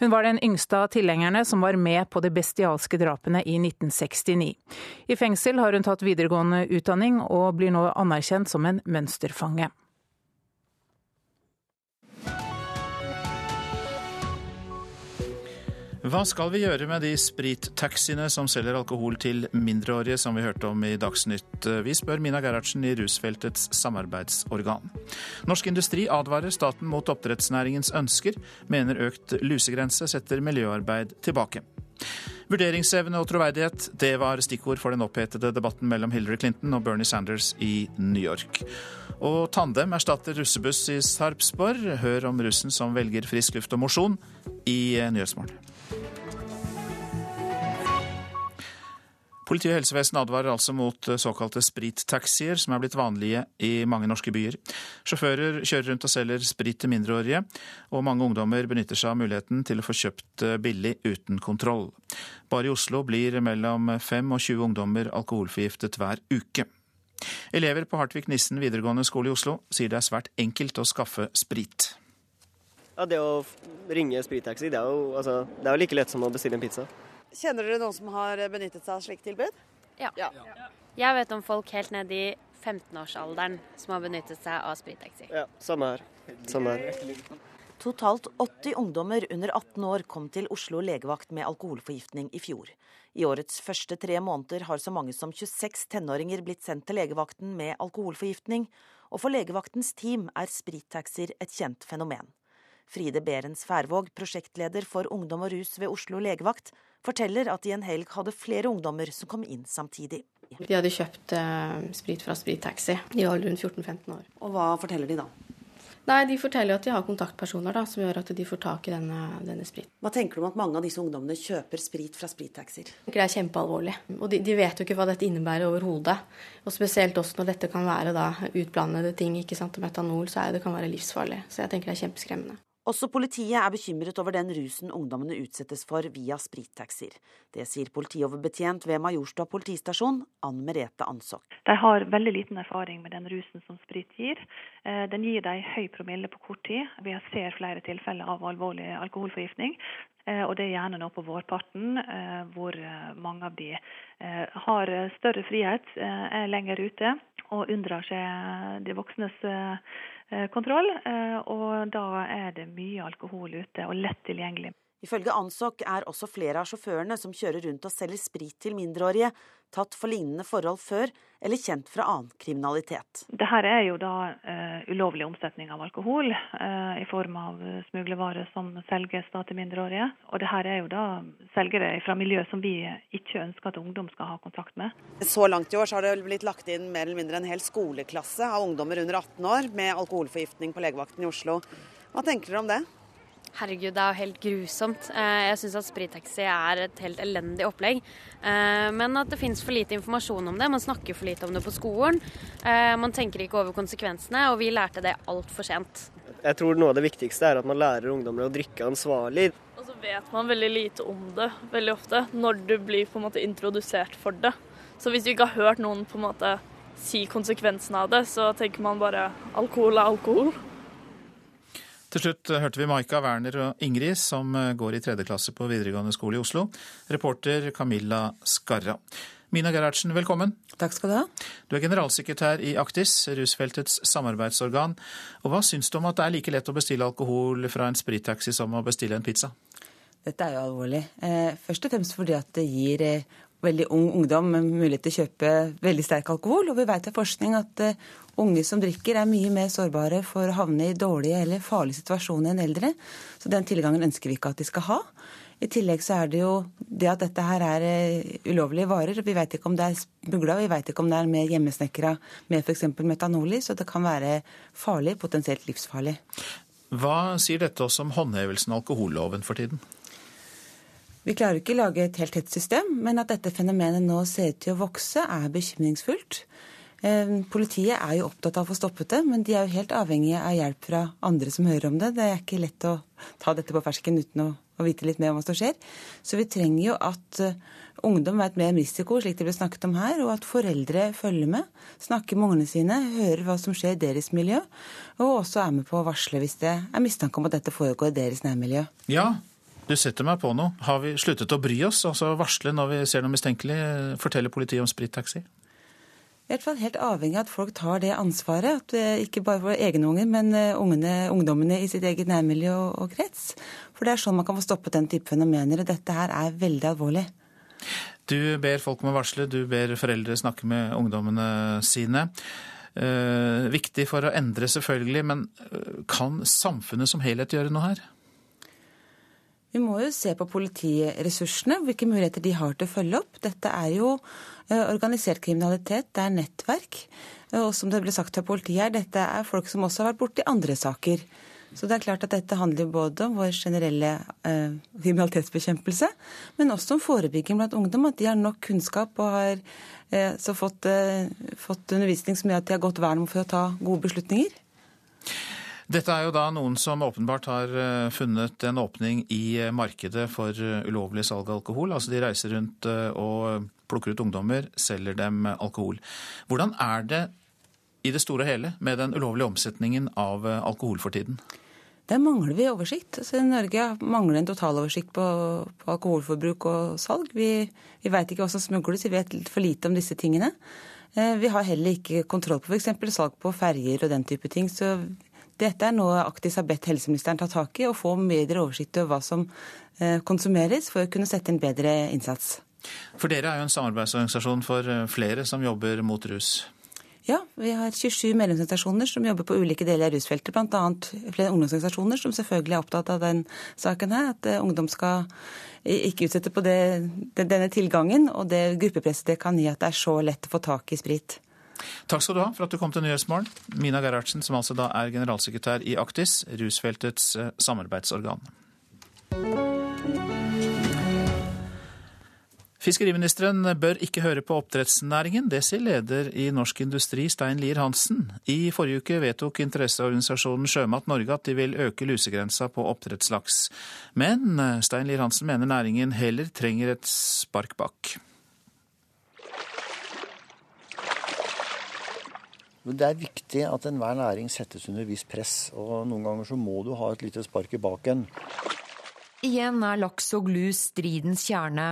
S31: Hun var den yngste av tilhengerne som var med på de bestialske drapene i 1969. I fengsel har hun tatt videregående utdanning og blir nå anerkjent som en mønsterfange.
S1: Hva skal vi gjøre med de sprittaxiene som selger alkohol til mindreårige, som vi hørte om i Dagsnytt? Vi spør Mina Gerhardsen i Rusfeltets samarbeidsorgan. Norsk Industri advarer staten mot oppdrettsnæringens ønsker, mener økt lusegrense setter miljøarbeid tilbake. Vurderingsevne og troverdighet, det var stikkord for den opphetede debatten mellom Hillary Clinton og Bernie Sanders i New York. Og tandem erstatter russebuss i Sarpsborg. Hør om russen som velger frisk luft og mosjon i Nyhetsmorgen. Politi og helsevesen advarer altså mot såkalte sprittaxier, som er blitt vanlige i mange norske byer. Sjåfører kjører rundt og selger sprit til mindreårige, og mange ungdommer benytter seg av muligheten til å få kjøpt billig uten kontroll. Bare i Oslo blir mellom 5 og 20 ungdommer alkoholforgiftet hver uke. Elever på Hartvig Nissen videregående skole i Oslo sier det er svært enkelt å skaffe sprit.
S32: Ja, Det å ringe sprittaxi, det altså, det er jo like lett som å bestille en pizza.
S33: Kjenner dere noen som har benyttet seg av slikt tilbud?
S34: Ja. ja. Jeg vet om folk helt ned i 15-årsalderen som har benyttet seg av sprittaxi.
S32: Ja, samme her. Samme her.
S35: Totalt 80 ungdommer under 18 år kom til Oslo legevakt med alkoholforgiftning i fjor. I årets første tre måneder har så mange som 26 tenåringer blitt sendt til legevakten med alkoholforgiftning, og for legevaktens team er sprittaxier et kjent fenomen. Fride Berens Færvåg, prosjektleder for ungdom og rus ved Oslo legevakt, forteller at de en helg hadde flere ungdommer som kom inn samtidig.
S34: De hadde kjøpt eh, sprit fra sprittaxi. De var rundt 14-15 år.
S35: Og hva forteller de da?
S34: Nei, De forteller at de har kontaktpersoner da, som gjør at de får tak i denne, denne spriten.
S35: Hva tenker du om at mange av disse ungdommene kjøper sprit fra sprittaxier?
S34: Det er kjempealvorlig. Og de, de, vet jo ikke hva dette innebærer overhodet. Og spesielt også når dette kan være da, utblandede ting, ikke sant, metanol, så er det kan være livsfarlig. Så jeg tenker det er kjempeskremmende.
S35: Også politiet er bekymret over den rusen ungdommene utsettes for via sprittaxier. Det sier politioverbetjent ved Majorstua politistasjon, Ann Merete Ansok.
S36: De har veldig liten erfaring med den rusen som sprit gir. Den gir dem høy promille på kort tid. Vi ser flere tilfeller av alvorlig alkoholforgiftning. Og det er gjerne nå på vårparten, hvor mange av de har større frihet, er lenger ute og unndrar seg de voksnes kontroll. Og da er det mye alkohol ute, og lett tilgjengelig.
S35: Ifølge Ansok er også flere av sjåførene som kjører rundt og selger sprit til mindreårige, tatt for lignende forhold før, eller kjent fra annen kriminalitet.
S36: Dette er jo da uh, ulovlig omsetning av alkohol uh, i form av smuglervarer som selges da til mindreårige. Og det her er jo da selgere fra miljø som vi ikke ønsker at ungdom skal ha kontakt med.
S33: Så langt i år så har det blitt lagt inn mer eller mindre en hel skoleklasse av ungdommer under 18 år med alkoholforgiftning på legevakten i Oslo. Hva tenker dere om det?
S34: Herregud, det er jo helt grusomt. Jeg syns at sprittaxi er et helt elendig opplegg. Men at det finnes for lite informasjon om det. Man snakker for lite om det på skolen. Man tenker ikke over konsekvensene, og vi lærte det altfor sent.
S32: Jeg tror noe av det viktigste er at man lærer ungdommer å drikke ansvarlig.
S37: Og så vet man veldig lite om det veldig ofte, når du blir på en måte introdusert for det. Så hvis du ikke har hørt noen på en måte si konsekvensene av det, så tenker man bare alkohol er alkohol.
S1: Til slutt hørte vi Maika Werner og Ingrid, som går i tredje klasse på videregående skole i Oslo. Reporter Camilla Skarra. Mina Gerhardsen, velkommen.
S38: Takk skal du ha.
S1: Du er generalsekretær i Aktis, rusfeltets samarbeidsorgan. Og Hva syns du om at det er like lett å bestille alkohol fra en sprittaxi som å bestille en pizza?
S38: Dette er jo alvorlig. Først og fremst fordi at det gir veldig ung ungdom med mulighet til å kjøpe veldig sterk alkohol. Og vi vet av forskning at unge som drikker er mye mer sårbare for å havne i dårlige eller farlige situasjoner enn eldre. Så den tilgangen ønsker vi ikke at de skal ha. I tillegg så er det jo det at dette her er ulovlige varer. Vi vet ikke om det er smugla, vi vet ikke om det er mer hjemmesnekra med f.eks. metanol i, så det kan være farlig, potensielt livsfarlig.
S1: Hva sier dette oss om håndhevelsen av alkoholloven for tiden?
S38: Vi klarer ikke å lage et helt tett system, men at dette fenomenet nå ser ut til å vokse, er bekymringsfullt. Politiet er jo opptatt av å få stoppet det, men de er jo helt avhengige av hjelp fra andre som hører om det. Det er ikke lett å ta dette på fersken uten å, å vite litt mer om hva som skjer. Så vi trenger jo at ungdom vet mer om risiko, slik det ble snakket om her, og at foreldre følger med, snakker med ungene sine, hører hva som skjer i deres miljø, og også er med på å varsle hvis det er mistanke om at dette foregår i deres nærmiljø.
S1: Ja, du setter meg på noe. Har vi sluttet å bry oss, altså varsle når vi ser noe mistenkelig? Fortelle politiet om sprittaxi?
S38: i hvert fall helt avhengig av at folk tar det ansvaret. At det ikke bare for egne unger, men eh, ungene, ungdommene i sitt eget nærmiljø og, og, krets. For det er sånn man kan få stoppet den type fenomener. Og dette her er veldig alvorlig.
S1: Du ber folk om å varsle, du ber foreldre snakke med ungdommene sine. Eh, viktig for å endre, selvfølgelig, men eh, kan samfunnet som helhet gjøre noe her?
S38: Vi må jo se på politiressursene, hvilke muligheter de har til å følge opp. Dette er jo eh, organisert kriminalitet, det er nettverk. Og som det ble sagt av politiet her, dette er folk som også har vært borti andre saker. Så det er klart at dette handler både om vår generelle eh, kriminalitetsbekjempelse, men også om forebygging blant ungdom. At de har nok kunnskap og har eh, fått, eh, fått, undervisning som gjør at de har godt vern for å ta gode beslutninger.
S1: Dette er jo da noen som åpenbart har eh, funnet en åpning i eh, markedet for eh, ulovlig salg av alkohol. Altså de reiser rundt og plukker ut ungdommer, selger dem alkohol. Hvordan er det i det store og hele med den ulovlige omsetningen av alkohol for tiden?
S38: Der mangler vi oversikt. Altså, Norge mangler en totaloversikt på, på alkoholforbruk og salg. Vi, vi veit ikke hva som smugles, vi vet for lite om disse tingene. Vi har heller ikke kontroll på f.eks. salg på ferjer og den type ting. Så dette er noe Aktis har bedt helseministeren ta tak i, og få bedre oversikt over hva som eh, konsumeres, for å kunne sette inn bedre innsats.
S1: For dere er jo en samarbeidsorganisasjon for eh, flere som jobber mot rus?
S38: Ja, vi har 27 medlemsorganisasjoner som jobber på ulike deler av rusfeltet. Bl.a. flere ungdomsorganisasjoner som selvfølgelig er opptatt av den saken her. At eh, ungdom skal ikke utsette på det, denne tilgangen og det gruppepresset det kan gi at det er så lett å få tak i sprit.
S1: Takk skal du ha for at du kom til Nyhetsmorgen. Mina Gerhardsen, som altså da er generalsekretær i Aktis, rusfeltets eh, samarbeidsorgan. Fiskeriministeren bør ikke høre på oppdrettsnæringen. Det sier leder i Norsk Industri, Stein Lier Hansen. I forrige uke vedtok interesseorganisasjonen Sjømat Norge at de vil øke lusegrensa på oppdrettslaks. Men eh, Stein Lier Hansen mener næringen heller trenger et spark bak.
S39: Det er viktig at enhver næring settes under visst press, og noen ganger så må du ha et lite spark i baken.
S40: Igjen er laks og lus stridens kjerne.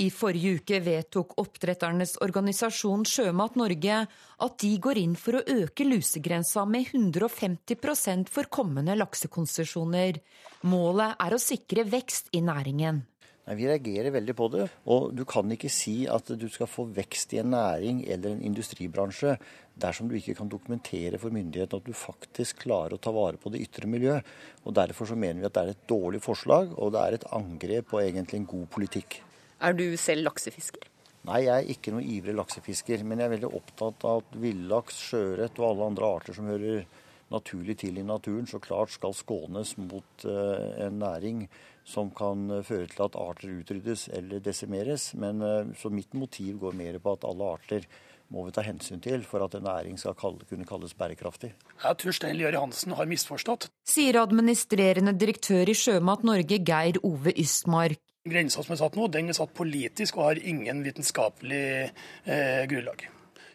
S40: I forrige uke vedtok oppdretternes organisasjon Sjømat Norge at de går inn for å øke lusegrensa med 150% for kommende laksekonsesjoner. Målet er å sikre vekst i næringen.
S39: Nei, Vi reagerer veldig på det. Og du kan ikke si at du skal få vekst i en næring eller en industribransje dersom du ikke kan dokumentere for myndighetene at du faktisk klarer å ta vare på det ytre miljøet. Og Derfor så mener vi at det er et dårlig forslag, og det er et angrep på egentlig en god politikk.
S40: Er du selv laksefisker?
S39: Nei, jeg er ikke noen ivrig laksefisker. Men jeg er veldig opptatt av at villaks, sjøørret og alle andre arter som hører naturlig til i naturen, så klart skal skånes mot uh, en næring som kan føre til at arter utryddes eller desimeres. Men uh, Så mitt motiv går mer på at alle arter må vi ta hensyn til for at en næring skal kalle, kunne kalles bærekraftig.
S41: Jeg tror Stein Lier Hansen har misforstått.
S40: Sier administrerende direktør i Sjømat Norge, Geir Ove Ystmark.
S41: Grensa som er satt nå, den er satt politisk og har ingen vitenskapelig eh, grunnlag.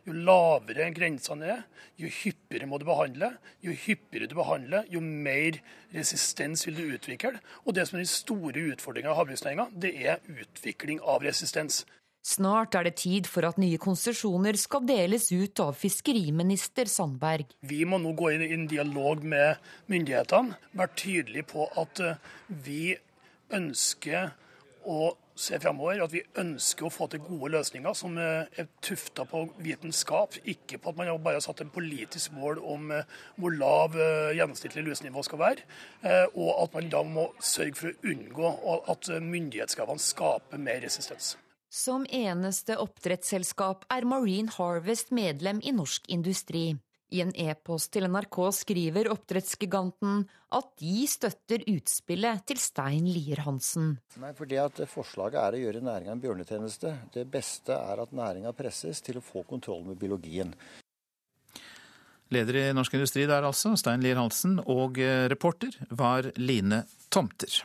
S41: Jo lavere grensene er, jo hyppigere må du behandle. Jo hyppigere du behandler, jo mer resistens vil du utvikle. Og det som er den store utfordringa i havbruksnæringa, det er utvikling av resistens.
S40: Snart er det tid for at nye konsesjoner skal deles ut av fiskeriminister Sandberg.
S41: Vi må nå gå inn i en dialog med myndighetene, være tydelige på at eh, vi ønsker å se fremover, at vi ønsker å få til gode løsninger som eh, er tufta på vitenskap, ikke på at man bare har satt en politisk mål om eh, hvor lav gjennomsnittlig lusenivå skal være, og at man da må sørge for å unngå at myndighetskravene skaper mer resistens.
S40: Som eneste oppdrettsselskap er Marine Harvest medlem i Norsk Industri. I en e-post til NRK skriver oppdrettsgiganten at de støtter utspillet til Stein Lier Hansen.
S39: Nei, for det at Forslaget er å gjøre næringa en bjørnetjeneste. Det beste er at næringa presses til å få kontroll med biologien.
S1: Leder i Norsk Industri der altså, Stein Lier Hansen, og eh, reporter var Line Tomter.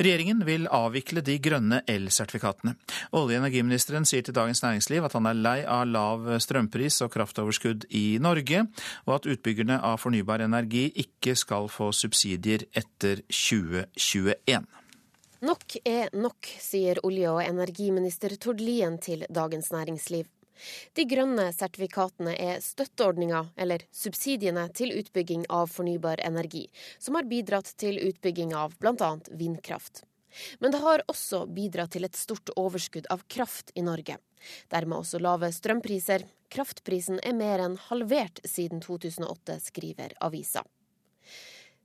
S1: Regjeringen vil avvikle de grønne elsertifikatene. Olje- og energiministeren sier til Dagens Næringsliv at han er lei av lav strømpris og kraftoverskudd i Norge, og at utbyggerne av fornybar energi ikke skal få subsidier etter 2021.
S42: Nok er nok, sier olje- og energiminister Tord Lien til Dagens Næringsliv. De grønne sertifikatene er støtteordninga, eller subsidiene, til utbygging av fornybar energi, som har bidratt til utbygging av bl.a. vindkraft. Men det har også bidratt til et stort overskudd av kraft i Norge. Dermed også lave strømpriser. Kraftprisen er mer enn halvert siden 2008, skriver avisa.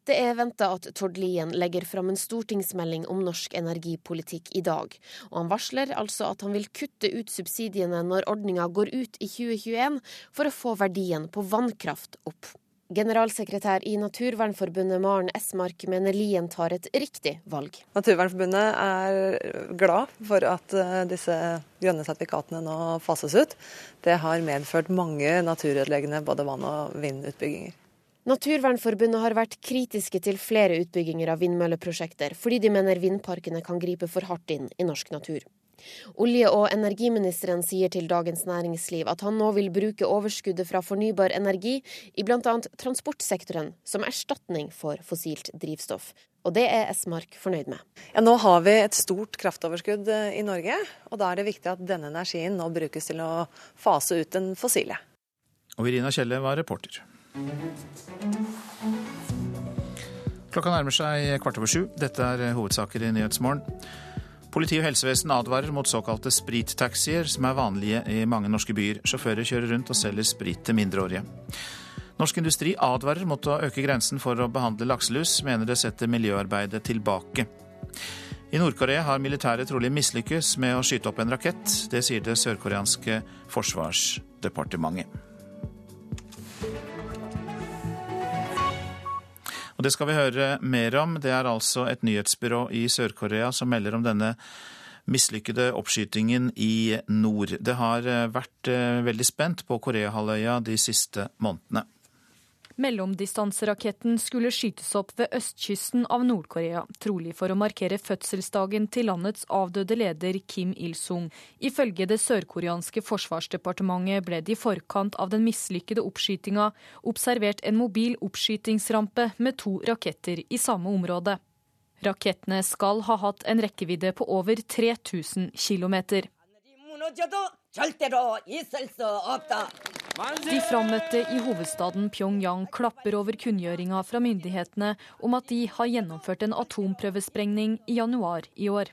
S42: Det er venta at Tord Lien legger fram en stortingsmelding om norsk energipolitikk i dag. Og han varsler altså at han vil kutte ut subsidiene når ordninga går ut i 2021, for å få verdien på vannkraft opp. Generalsekretær i Naturvernforbundet Maren Esmark mener Lien tar et riktig valg.
S43: Naturvernforbundet er glad for at eh, disse grønne sertifikatene nå fases ut. Det har medført mange naturødeleggende både vann- og vindutbygginger.
S42: Naturvernforbundet har vært kritiske til flere utbygginger av vindmølleprosjekter, fordi de mener vindparkene kan gripe for hardt inn i norsk natur. Olje- og energiministeren sier til Dagens Næringsliv at han nå vil bruke overskuddet fra fornybar energi i bl.a. transportsektoren som erstatning for fossilt drivstoff. Og det er Esmark fornøyd med.
S43: Ja, nå har vi et stort kraftoverskudd eh, i Norge, og da er det viktig at denne energien nå brukes til å fase ut den fossile.
S1: Og Irina Kjelle var reporter. Klokka nærmer seg kvart over sju. Dette er hovedsaker i Nyhetsmorgen. Politi og helsevesen advarer mot såkalte sprittaxier, som er vanlige i mange norske byer. Sjåfører kjører rundt og selger sprit til mindreårige. Norsk Industri advarer mot å øke grensen for å behandle lakselus, mener det setter miljøarbeidet tilbake. I Nord-Korea har militæret trolig mislykkes med å skyte opp en rakett. Det sier det sørkoreanske forsvarsdepartementet. Og det skal vi høre mer om. Det er altså et nyhetsbyrå i Sør-Korea som melder om denne mislykkede oppskytingen i nord. Det har vært eh, veldig spent på Koreahalvøya de siste månedene.
S2: Mellomdistanseraketten skulle skytes opp ved østkysten av Nord-Korea, trolig for å markere fødselsdagen til landets avdøde leder Kim Il-sung. Ifølge det sørkoreanske forsvarsdepartementet ble det i forkant av den mislykkede oppskytinga observert en mobil oppskytingsrampe med to raketter i samme område. Rakettene skal ha hatt en rekkevidde på over 3000 km. De frammøtte i hovedstaden Pyongyang klapper over kunngjøringa fra myndighetene om at de har gjennomført en atomprøvesprengning i januar i år.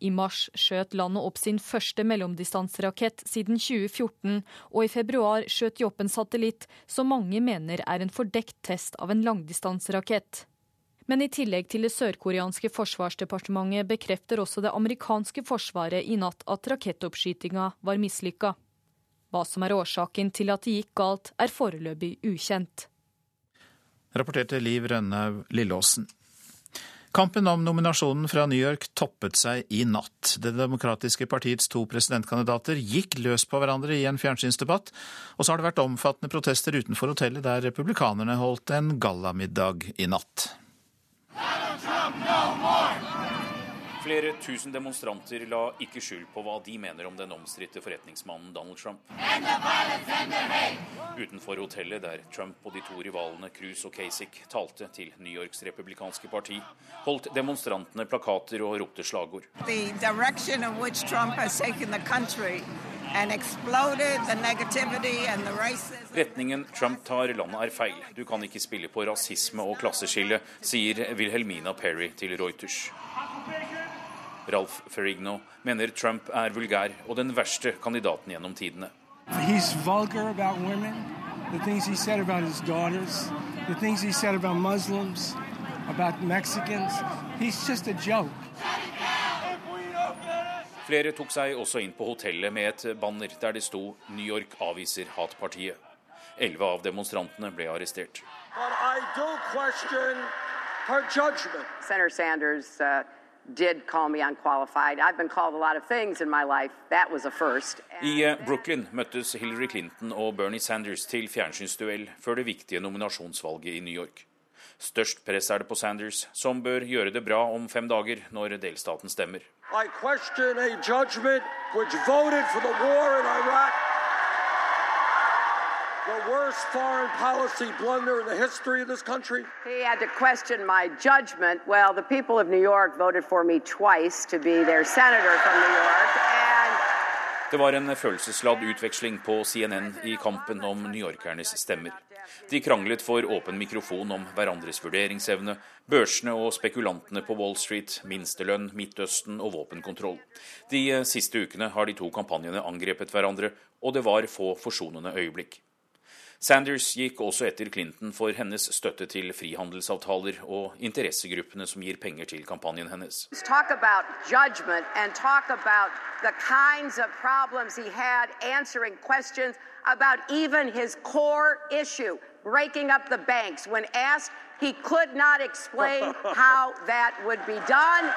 S2: I mars skjøt landet opp sin første mellomdistanserakett siden 2014, og i februar skjøt de opp en satellitt som mange mener er en fordekt test av en langdistanserakett. Men i tillegg til det sørkoreanske forsvarsdepartementet bekrefter også det amerikanske forsvaret i natt at rakettoppskytinga var mislykka. Hva som er årsaken til at det gikk galt, er foreløpig ukjent.
S1: Rapporterte Liv Rønnaug Lillåsen. Kampen om nominasjonen fra New York toppet seg i natt. Det demokratiske partiets to presidentkandidater gikk løs på hverandre i en fjernsynsdebatt, og så har det vært omfattende protester utenfor hotellet der republikanerne holdt en gallamiddag i natt. Donald Trump no more!
S44: Flere tusen demonstranter la ikke skjul på hva de mener om den omstridte forretningsmannen Donald Trump. Utenfor hotellet der Trump og de to rivalene Cruz og Kasich talte til New Yorks republikanske parti, holdt demonstrantene plakater og ropte slagord. Retningen Trump tar landet er feil. Du kan ikke spille på rasisme og klasseskille, sier Wilhelmina Perry til Reuters. Ralph Ferrigno mener Trump er vulgær og den verste kandidaten gjennom tidene.
S45: He's vulgar about women, the things he said about his daughters, the things he said about Muslims, about Mexicans. He's just a joke.
S44: Flere tok seg også inn på hotellet med et banner der det sto 'New York avviser hatpartiet'. Elleve av demonstrantene ble arrestert.
S46: Senator Sanders uh, did call me unqualified. I've been called a lot of things in my life. That was a first.
S44: I Brooklyn møttes Hillary Clinton og Bernie Sanders til fjernsynsduell før det viktige nominasjonsvalget i New York. Størst press er det på Sanders, som bør gjøre det bra om fem dager når delstaten stemmer. I question a judgment which voted for the war in Iraq
S46: the worst foreign policy blunder in the history of this country? He had to question my judgment. Well, the people of New York voted for me twice to be their senator from New York. And...
S44: Det var en følelsesladd utveksling på CNN i kampen om newyorkernes stemmer. De kranglet for åpen mikrofon om hverandres vurderingsevne, børsene og spekulantene på Wall Street, minstelønn, Midtøsten og våpenkontroll. De siste ukene har de to kampanjene angrepet hverandre, og det var få forsonende øyeblikk. Sanders gikk også etter Clinton for hennes støtte til frihandelsavtaler og interessegruppene som gir penger til kampanjen hennes.
S46: about even his core issue, breaking up the banks. When asked, he could not explain how that would be done.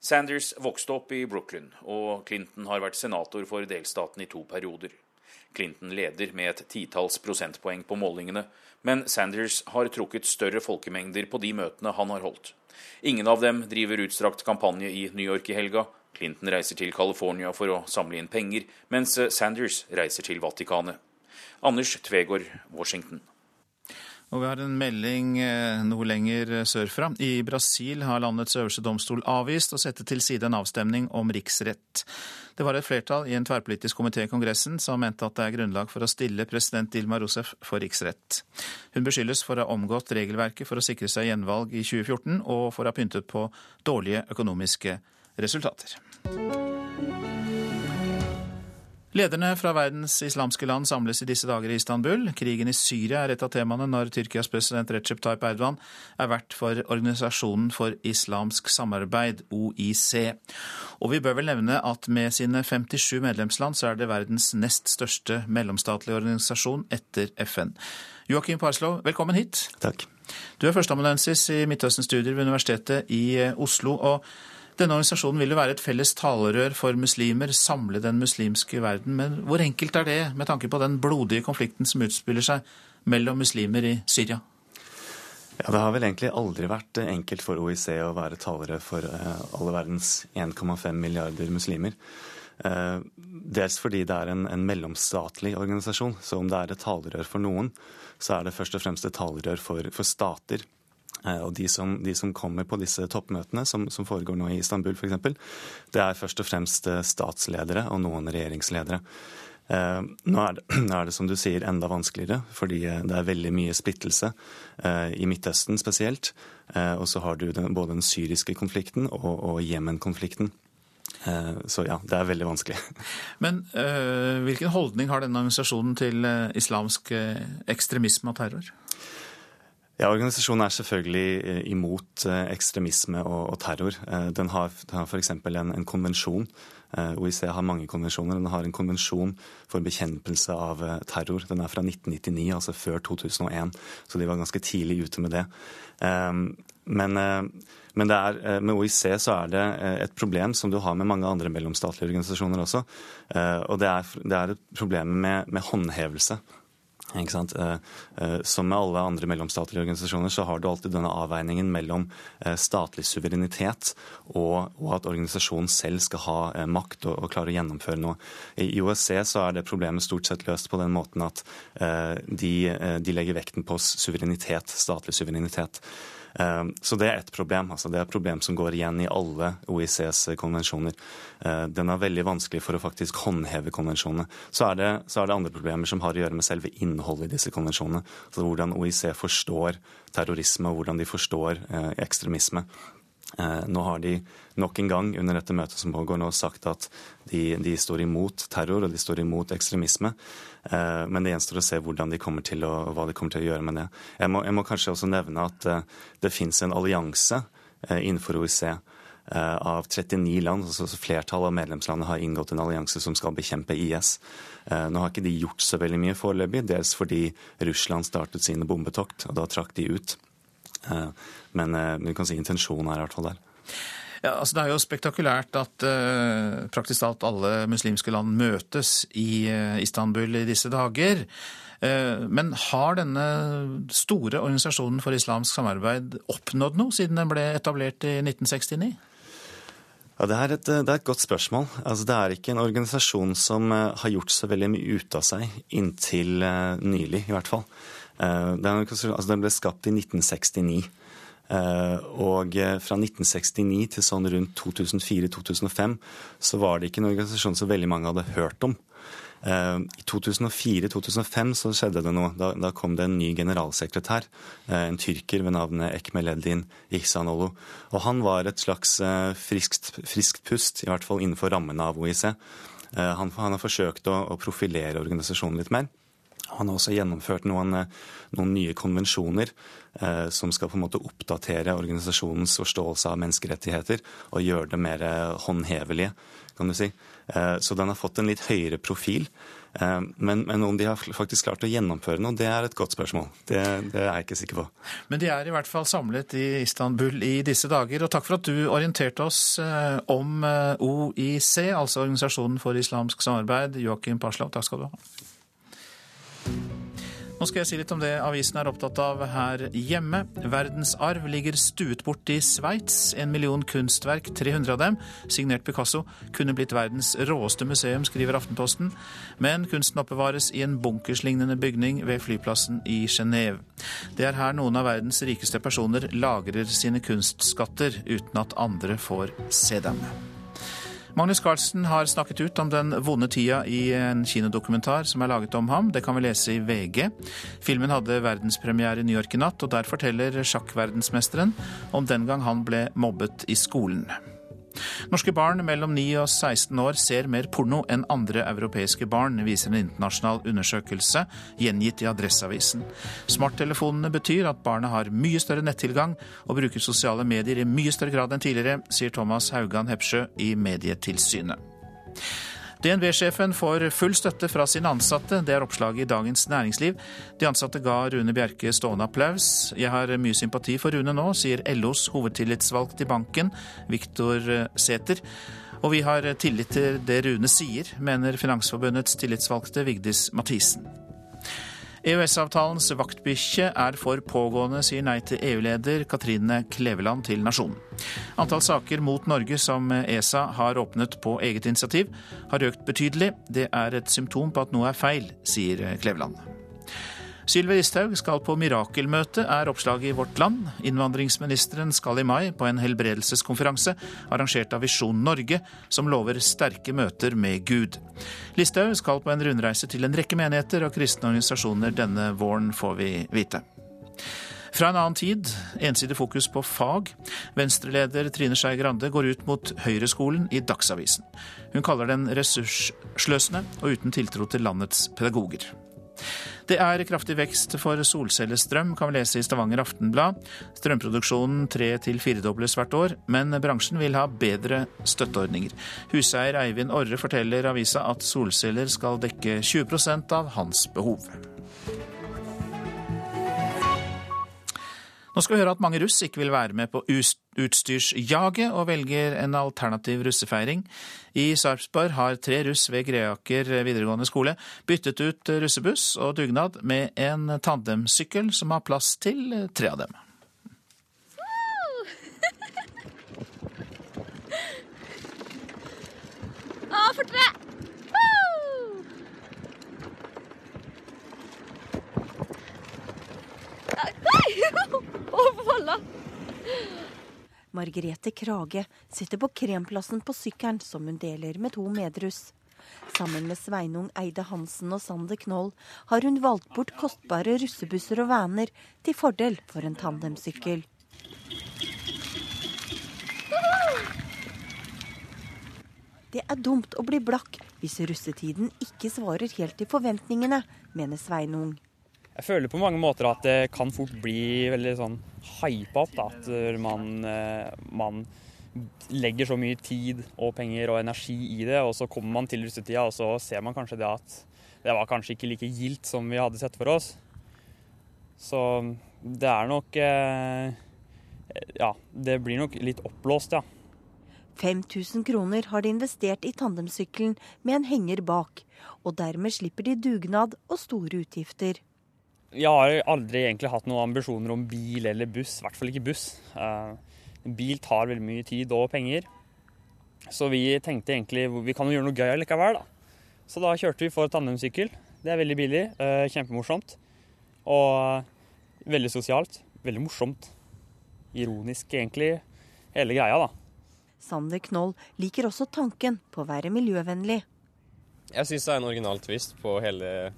S44: Sanders vokste opp i Brooklyn, og Clinton har vært senator for delstaten i to perioder. Clinton leder med et titalls prosentpoeng på målingene, men Sanders har trukket større folkemengder på de møtene han har holdt. Ingen av dem driver utstrakt kampanje i New York i helga. Clinton reiser til California for å samle inn penger, mens Sanders reiser til Vatikanet. Anders Tvegård, Washington.
S1: Og vi har en melding eh, noe lenger sørfra. I Brasil har landets øverste domstol avvist å sette til side en avstemning om riksrett. Det var et flertall i en tverrpolitisk komité i Kongressen som mente at det er grunnlag for å stille president Dilma Rousef for riksrett. Hun beskyldes for å ha omgått regelverket for å sikre seg gjenvalg i 2014, og for å ha pyntet på dårlige økonomiske resultater. Lederne fra verdens islamske land samles i disse dager i Istanbul. Krigen i Syria er et av temaene når Tyrkias president Recep Tayyip Erdogan er vert for Organisasjonen for islamsk samarbeid, OIC. Og vi bør vel nevne at med sine 57 medlemsland så er det verdens nest største mellomstatlige organisasjon etter FN. Joakim Parslow, velkommen hit.
S47: Takk.
S1: Du er førsteamanuensis i Midtøsten-studier ved Universitetet i Oslo. og denne organisasjonen vil jo være et felles talerør for muslimer, samle den muslimske verden. Men hvor enkelt er det med tanke på den blodige konflikten som utspiller seg mellom muslimer i Syria?
S47: Ja, Det har vel egentlig aldri vært enkelt for OIC å være talerør for eh, alle verdens 1,5 milliarder muslimer. Eh, dels fordi det er en, en, mellomstatlig organisasjon. Så om det er et talerør for noen, så er det først og fremst et talerør for, for stater. Eh, og de som, de som, kommer på disse toppmøtene, som, som foregår nå i Istanbul f.eks., det er først og fremst eh, statsledere og noen regjeringsledere. Eh, nå er, det, er, det, som du sier, enda vanskeligere, fordi det er veldig mye splittelse i Midtøsten spesielt. Og så har du den, både den syriske konflikten og, og Jemen-konflikten. Så ja, det er veldig vanskelig.
S1: Men hvilken holdning har denne organisasjonen til islamsk ekstremisme og terror?
S47: Ja, Organisasjonen er selvfølgelig eh, imot eh, ekstremisme og, og terror. Eh, den har, den har f.eks. En, en konvensjon. OIC har mange konvensjoner. Den har en konvensjon for bekjempelse av terror. Den er fra 1999, altså før 2001, så de var ganske tidlig ute med det. Men, men det er, med OIC så er det et problem som du har med mange andre mellomstatlige organisasjoner også. Og det er, det er et problem med, med håndhevelse. Eh, eh, som med alle andre mellomstatlige organisasjoner så har du alltid denne avveiningen mellom eh, statlig suverenitet og, at organisasjonen selv skal ha makt og, klare å gjennomføre noe. I OSCE så er det problemet stort sett løst på den måten at de legger vekten på suverenitet, statlig suverenitet. Ehm, så det er ett problem. altså Det er et problem som går igjen i alle OICs konvensjoner. Ehm, den er veldig vanskelig for å faktisk håndheve konvensjonene. Så er, det, så er det andre problemer som har å gjøre med selve innholdet i disse konvensjonene. Altså Hvordan OIC forstår terrorisme, og hvordan de forstår eh, ekstremisme. Eh, nå har de nok en gang under dette møtet som pågår nå sagt at de, de står imot terror og de står imot ekstremisme. Eh, men det gjenstår å se hvordan de kommer til å, hva de kommer til å gjøre med det. Jeg må, jeg må kanskje også nevne at eh, det fins en allianse innenfor OIC av 39 land, altså flertallet av medlemslandene har inngått en allianse som skal bekjempe IS. Nå har ikke de gjort så veldig mye foreløpig, dels fordi Russland startet sine bombetokt, og da trakk de ut. Men vi kan si intensjonen er i hvert fall der.
S1: Ja, altså Det er jo spektakulært at uh, praktisk talt alle muslimske land møtes i uh, Istanbul i disse dager. Uh, men har denne store organisasjonen for islamsk samarbeid oppnådd noe siden den ble etablert i 1969?
S47: Ja, det er, et, det er et godt spørsmål. Altså, det er ikke en organisasjon som har gjort så veldig mye ut av seg inntil nylig, i hvert fall. Den, altså, den ble skapt i 1969. Eh, og eh, fra 1969 til sånn rundt 2004-2005 så var det ikke en organisasjon som veldig mange hadde hørt om. Eh, I 2004-2005 så skjedde det noe. Da, da, kom det en ny generalsekretær, en tyrker ved navnet Ekmeleddin Ihsanoglu. Og han var et slags friskt, friskt, pust, i hvert fall innenfor rammene av OIC. Han, han har forsøkt å, å profilere organisasjonen litt mer. Han har også gjennomført noen, noen nye konvensjoner eh, som skal på en måte oppdatere organisasjonens forståelse av menneskerettigheter og gjøre det mer håndhevelige, kan du si. Eh, så den har fått en litt høyere profil. Eh, men, men, om de har faktisk klart å gjennomføre noe, det er et godt spørsmål. Det, det, er jeg ikke sikker på.
S1: Men de er i hvert fall samlet i Istanbul i disse dager. Og takk for at du orienterte oss eh, om eh, OIC, altså Organisasjonen for islamsk samarbeid. Joakim Parslov, takk skal du ha. Nå skal jeg si litt om det avisen er opptatt av her hjemme. Verdensarv ligger stuet bort i Sveits. En million kunstverk, 300 av dem, signert Picasso, kunne blitt verdens råeste museum, skriver Aftenposten. Men kunsten oppbevares i en bunkerslignende bygning ved flyplassen i Genéve. Det er her noen av verdens rikeste personer lagrer sine kunstskatter, uten at andre får se dem. Magnus Carlsen har snakket ut om den vonde tida i en kinodokumentar som er laget om ham. Det kan vi lese i VG. Filmen hadde verdenspremiere i New York i natt, og der forteller sjakkverdensmesteren om den gang han ble mobbet i skolen. Norske barn mellom 9 og 16 år ser mer porno enn andre europeiske barn, viser en internasjonal undersøkelse gjengitt i Adresseavisen. Smarttelefonene betyr at barna har mye større nettilgang og bruker sosiale medier i mye større grad enn tidligere, sier Thomas Haugan Hepsjø i Medietilsynet. DNB-sjefen får full støtte fra sine ansatte. Det er oppslaget i Dagens Næringsliv. De ansatte ga Rune Bjerke stående applaus. Jeg har mye sympati for Rune nå, sier LOs hovedtillitsvalgt i banken, Viktor Sæther. Og vi har tillit til det Rune sier, mener Finansforbundets tillitsvalgte Vigdis Mathisen. EØS-avtalens vaktbikkje er for pågående, sier nei til EU-leder Katrine Kleveland til Nasjonen. Antall saker mot Norge som ESA har åpnet på eget initiativ, har økt betydelig. Det er et symptom på at noe er feil, sier Kleveland. Sylvi Listhaug skal på mirakelmøte, er oppslaget i Vårt Land. Innvandringsministeren skal i mai på en helbredelseskonferanse arrangert av Visjon Norge, som lover sterke møter med Gud. Listhaug skal på en rundreise til en rekke menigheter og kristne organisasjoner denne våren, får vi vite. Fra en annen tid, ensidig fokus på fag. Venstreleder Trine Skei Grande går ut mot Høyreskolen i Dagsavisen. Hun kaller den ressurssløsende og uten tiltro til landets pedagoger. Det er kraftig vekst for solcellestrøm, kan vi lese i Stavanger Aftenblad. Strømproduksjonen tre- til firedobles hvert år, men bransjen vil ha bedre støtteordninger. Huseier Eivind Orre forteller avisa at solceller skal dekke 20% av hans behov. Nå skal vi høre at mange russ ikke vil være med på utstyrsjaget, og velger en alternativ russefeiring. I Sarpsborg har tre russ ved Greaker videregående skole byttet ut russebuss og dugnad med en tandemsykkel som har plass til tre av dem.
S48: Å, fortere!
S49: Margrethe Krage sitter på kremplassen på sykkelen som hun deler med to medruss. Sammen med Sveinung Eide Hansen og Sander Knoll har hun valgt bort kostbare russebusser og vaner til fordel for en tandemsykkel. Det er dumt å bli blakk hvis russetiden ikke svarer helt til forventningene, mener Sveinung.
S50: Jeg føler på mange måter at det kan fort bli veldig sånn hypa opp. At man, eh, man, legger så mye tid og penger og energi i det, og så kommer man til russetida, og så ser man kanskje det at det var kanskje ikke like gildt som vi hadde sett for oss. Så det er nok eh, Ja, det blir nok litt oppblåst, ja.
S49: 5000 kroner har de investert i tandemsykkelen med en henger bak, og dermed slipper de dugnad og store utgifter.
S50: Jeg har aldri egentlig hatt noen ambisjoner om bil eller buss, i hvert fall ikke buss. Uh, bil tar veldig mye tid og penger. Så vi tenkte egentlig vi kan jo gjøre noe gøy likevel, da. Så da kjørte vi for tandemsykkel. Det er veldig billig, uh, kjempemorsomt. Og uh, veldig sosialt. Veldig morsomt. Ironisk, egentlig, hele greia, da.
S49: Sander Knoll liker også tanken på å være miljøvennlig.
S51: Jeg syns det er en original twist på hele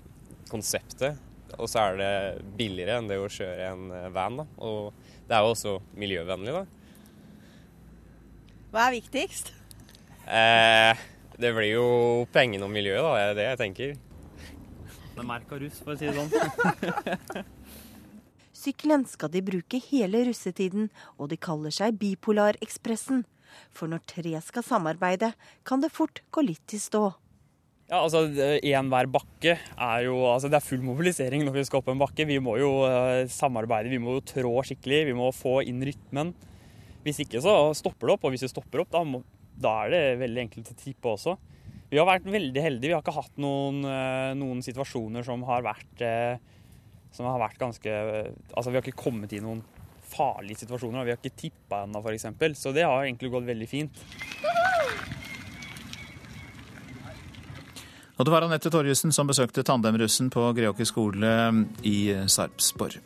S51: konseptet. Og så er det billigere enn det å kjøre en eh, van. Da. Og det er jo også miljøvennlig, da.
S49: Hva er viktigst?
S51: Eh, det blir jo pengene og miljøet, da. Det er det jeg tenker.
S50: Det er merka russ, for å si det sånn.
S49: Sykkelen skal de bruke hele russetiden, og de kaller seg Bipolarekspressen. For når tre skal samarbeide, kan det fort gå litt i stå.
S50: Ja, altså Enhver bakke er jo altså Det er full mobilisering når vi skal opp en bakke. Vi må jo uh, samarbeide, vi må jo trå skikkelig, vi må få inn rytmen. Hvis ikke så stopper det opp, og hvis det stopper opp, da, må, da er det veldig enkelt å tippe også. Vi har vært veldig heldige. Vi har ikke hatt noen, uh, noen situasjoner som har vært uh, som har vært ganske Altså vi har ikke kommet i noen farlige situasjoner. Vi har ikke tippa ennå, f.eks. Så det har egentlig gått veldig fint.
S1: Og det var Anette Torjussen som besøkte tandemrussen på Greåker skole i Sarpsborg.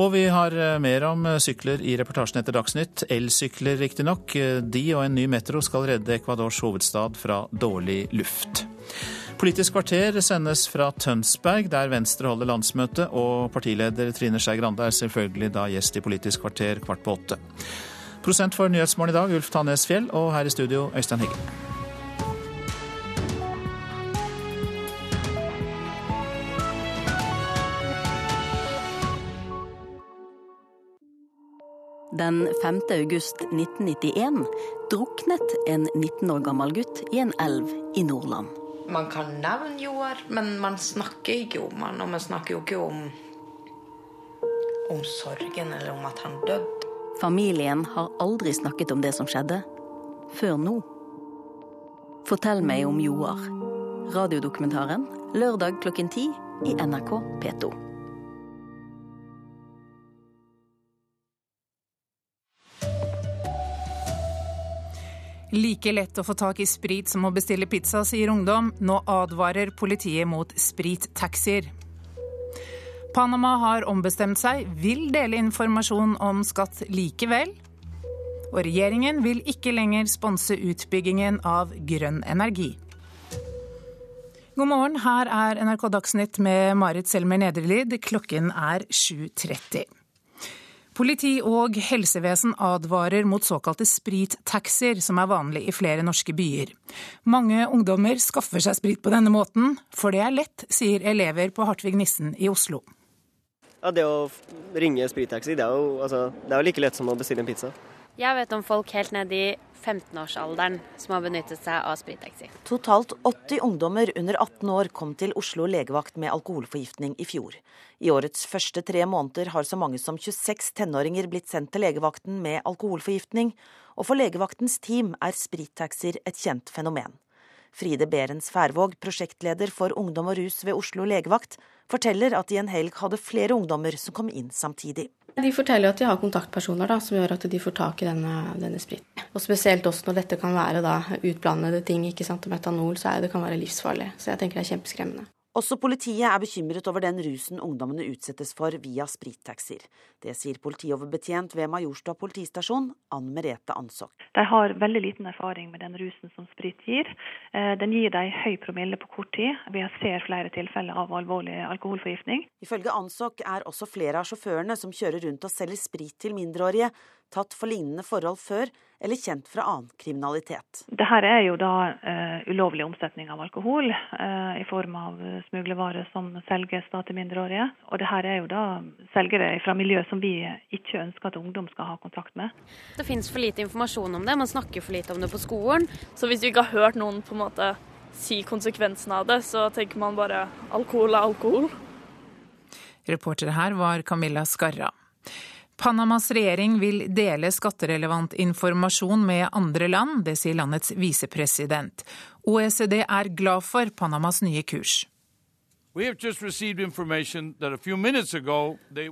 S1: Og vi har eh, mer om sykler i reportasjen etter Dagsnytt. Elsykler, riktignok. De og en ny metro skal redde Ecuadors hovedstad fra dårlig luft. Politisk kvarter sendes fra Tønsberg, der Venstre holder landsmøte, og partileder Trine Skei Grande er selvfølgelig da gjest i Politisk kvarter kvart på åtte. Prosent for Nyhetsmorgen i dag, Ulf Tannes Fjell, og her i studio, Øystein Heggen.
S48: Den 5. august 1991 druknet en 19 år gammel gutt i en elv i Nordland.
S52: Man kan nevne Joar, men man snakker ikke om han, og man snakker jo ikke om, om sorgen eller om at han døde.
S48: Familien har aldri snakket om det som skjedde, før nå. Fortell meg om Joar. Radiodokumentaren lørdag klokken ti i NRK P2.
S29: Like lett å få tak i sprit som å bestille pizza, sier ungdom. Nå advarer politiet mot sprittaxier. Panama har ombestemt seg, vil dele informasjon om skatt likevel. Og regjeringen vil ikke lenger sponse utbyggingen av grønn energi. God morgen, her er NRK Dagsnytt med Marit Selmer Nedrelid. Klokken er 7.30. Politi og helsevesen advarer mot såkalte sprittaxier, som er vanlig i flere norske byer. Mange ungdommer skaffer seg sprit på denne måten, for det er lett, sier elever på Hartvig Nissen i Oslo.
S32: Ja, Det å ringe sprittaxi, det, altså, det er jo like lett som å bestille en pizza.
S34: Jeg vet om folk helt ned i 15-årsalderen som har benyttet seg av sprittaxi.
S53: Totalt 80 ungdommer under 18 år kom til Oslo legevakt med alkoholforgiftning i fjor. I årets første tre måneder har så mange som 26 tenåringer blitt sendt til legevakten med alkoholforgiftning, og for legevaktens team er sprittaxier et kjent fenomen. Fride Berens Færvåg, prosjektleder for ungdom og rus ved Oslo legevakt, forteller at de en helg hadde flere ungdommer som kom inn samtidig.
S54: De forteller at de har kontaktpersoner da, som gjør at de får tak i denne, denne spriten. Og Spesielt også når dette kan være da, utblandede ting, ikke sant, metanol, så er det kan være livsfarlig. Så jeg tenker det er kjempeskremmende.
S53: Også politiet er bekymret over den rusen ungdommene utsettes for via sprittaxier. Det sier politioverbetjent ved Majorstua politistasjon, Ann Merete Ansok.
S36: De har veldig liten erfaring med den rusen som sprit gir. Eh, den gir dem høy promille på kort tid. Vi ser flere tilfeller av alvorlig alkoholforgiftning.
S53: Ifølge Ansok er også flere av sjåførene som kjører rundt og selger sprit til mindreårige, tatt for lignende forhold før eller kjent fra annen kriminalitet.
S36: Dette er jo da uh, ulovlig omsetning av alkohol uh, i form av smuglervarer som selges da til mindreårige. Og det her er jo da selgere fra miljø som vi ikke ønsker at ungdom skal ha kontakt med.
S34: Det finnes for lite informasjon om det, man snakker for lite om det på skolen.
S55: Så hvis du ikke har hørt noen på en måte si konsekvensen av det, så tenker man bare alkohol er alkohol.
S29: Reportere her var Camilla Skarra. Panamas regjering vil dele skatterelevant informasjon med andre land, det sier landets visepresident. OECD er glad for Panamas nye kurs.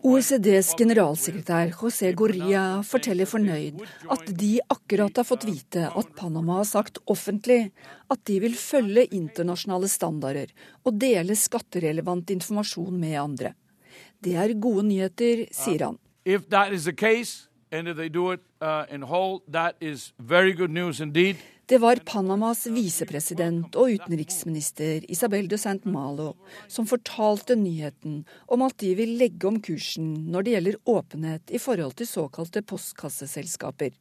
S56: OECDs generalsekretær José Gorria forteller fornøyd at de akkurat har fått vite at Panama har sagt offentlig at de vil følge internasjonale standarder og dele skatterelevant informasjon med andre. Det er gode nyheter, sier han. If that is the case, and if they do it uh, in whole, that is very good news indeed. Det var Panamas visepresident og utenriksminister Isabel de Saint Malo som fortalte nyheten om at de vil legge om kursen når det gjelder åpenhet i forhold til såkalte postkasseselskaper.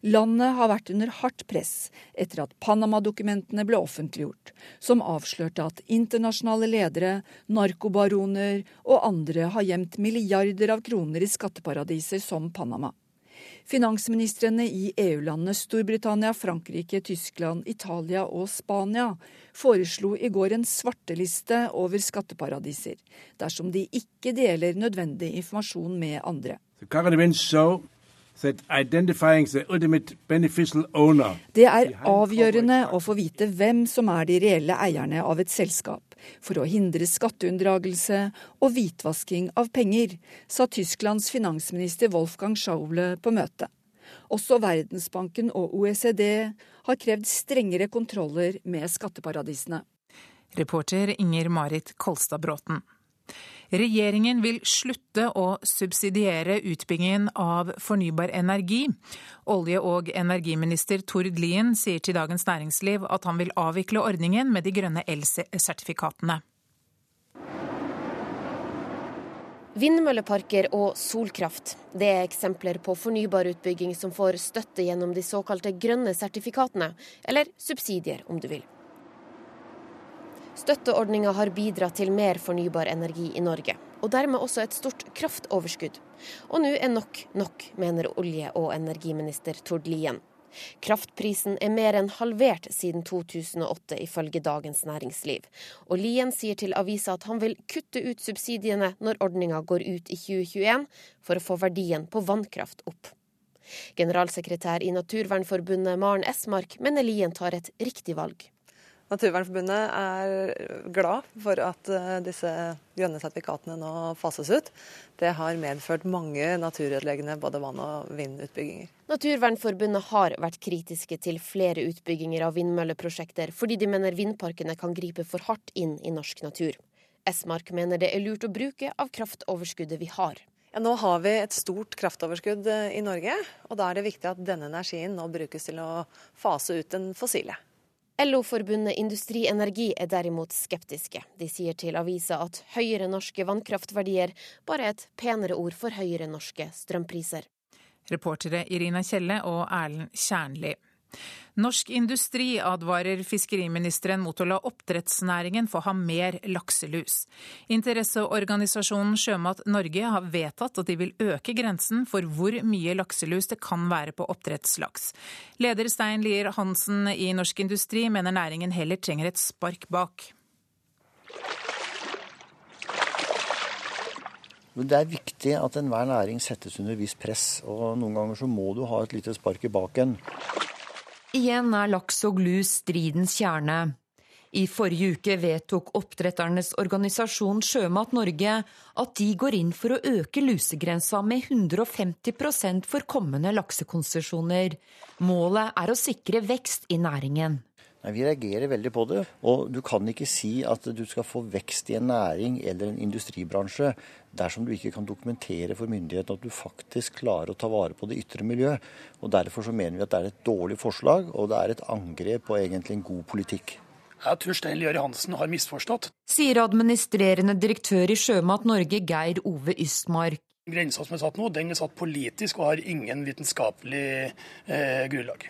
S56: Landet har vært under hardt press etter at Panama-dokumentene ble offentliggjort, som avslørte at internasjonale ledere, narkobaroner og andre har gjemt milliarder av kroner i skatteparadiser som Panama. Finansministrene i EU-landene Storbritannia, Frankrike, Tyskland, Italia og Spania foreslo i går en svarteliste over skatteparadiser, dersom de ikke deler nødvendig informasjon med andre. The det er avgjørende å få vite hvem som er de reelle eierne av et selskap, for å hindre skatteunndragelse og hvitvasking av penger, sa Tysklands finansminister Wolfgang Schaule på møtet. Også Verdensbanken og OECD har krevd strengere kontroller med skatteparadisene.
S29: Reporter Inger Marit Kolstad Bråten. Regjeringen vil slutte å subsidiere utbyggingen av fornybar energi. Olje- og energiminister Tord Lien sier til Dagens Næringsliv at han vil avvikle ordningen med de grønne elsertifikatene.
S42: Vindmølleparker og solkraft det er eksempler på fornybarutbygging som får støtte gjennom de såkalte grønne sertifikatene, eller subsidier om du vil. Støtteordninga har bidratt til mer fornybar energi i Norge, og dermed også et stort kraftoverskudd. Og nå er nok nok, mener olje- og energiminister Tord Lien. Kraftprisen er mer enn halvert siden 2008, ifølge Dagens Næringsliv. Og Lien sier til avisa at han vil kutte ut subsidiene når ordninga går ut i 2021, for å få verdien på vannkraft opp. Generalsekretær i Naturvernforbundet Maren Esmark mener Lien tar et riktig valg.
S43: Naturvernforbundet er glad for at eh, disse grønne sertifikatene nå fases ut. Det har medført mange naturødeleggende både vann- og vindutbygginger.
S42: Naturvernforbundet har vært kritiske til flere utbygginger av vindmølleprosjekter, fordi de mener vindparkene kan gripe for hardt inn i norsk natur. Esmark mener det er lurt å bruke av kraftoverskuddet vi har.
S43: Ja, nå har vi et stort kraftoverskudd eh, i Norge, og da er det viktig at denne energien nå brukes til å fase ut den fossile.
S42: LO-forbundet Industri Energi er derimot skeptiske. De sier til avisa at høyere norske vannkraftverdier bare er et penere ord for høyere norske strømpriser.
S29: Reportere Irina Kjelle og Erlend Kjernli. Norsk Industri advarer fiskeriministeren mot å la oppdrettsnæringen få ha mer lakselus. Interesseorganisasjonen Sjømat Norge har vedtatt at de vil øke grensen for hvor mye lakselus det kan være på oppdrettslaks. Leder Stein Lier Hansen i Norsk Industri mener næringen heller trenger et spark bak.
S39: Det er viktig at enhver næring settes under visst press, og noen ganger så må du ha et lite spark i baken.
S57: Igjen er laks og glus stridens kjerne. I forrige uke vedtok oppdretternes organisasjon Sjømat Norge at de går inn for å øke lusegrensa med 150% for kommende laksekonsesjoner. Målet er å sikre vekst i næringen.
S39: Nei, Vi reagerer veldig på det. Og du kan ikke si at du skal få vekst i en næring eller en industribransje dersom du ikke kan dokumentere for myndighetene at du faktisk klarer å ta vare på det ytre miljø. Og Derfor så mener vi at det er et dårlig forslag, og det er et angrep på egentlig en god politikk.
S58: Jeg tror Stein Lier Hansen har misforstått.
S57: Sier administrerende direktør i Sjømat Norge Geir Ove Ystmark.
S41: Grensa som er satt nå, den er satt politisk og har ingen vitenskapelig eh, grunnlag.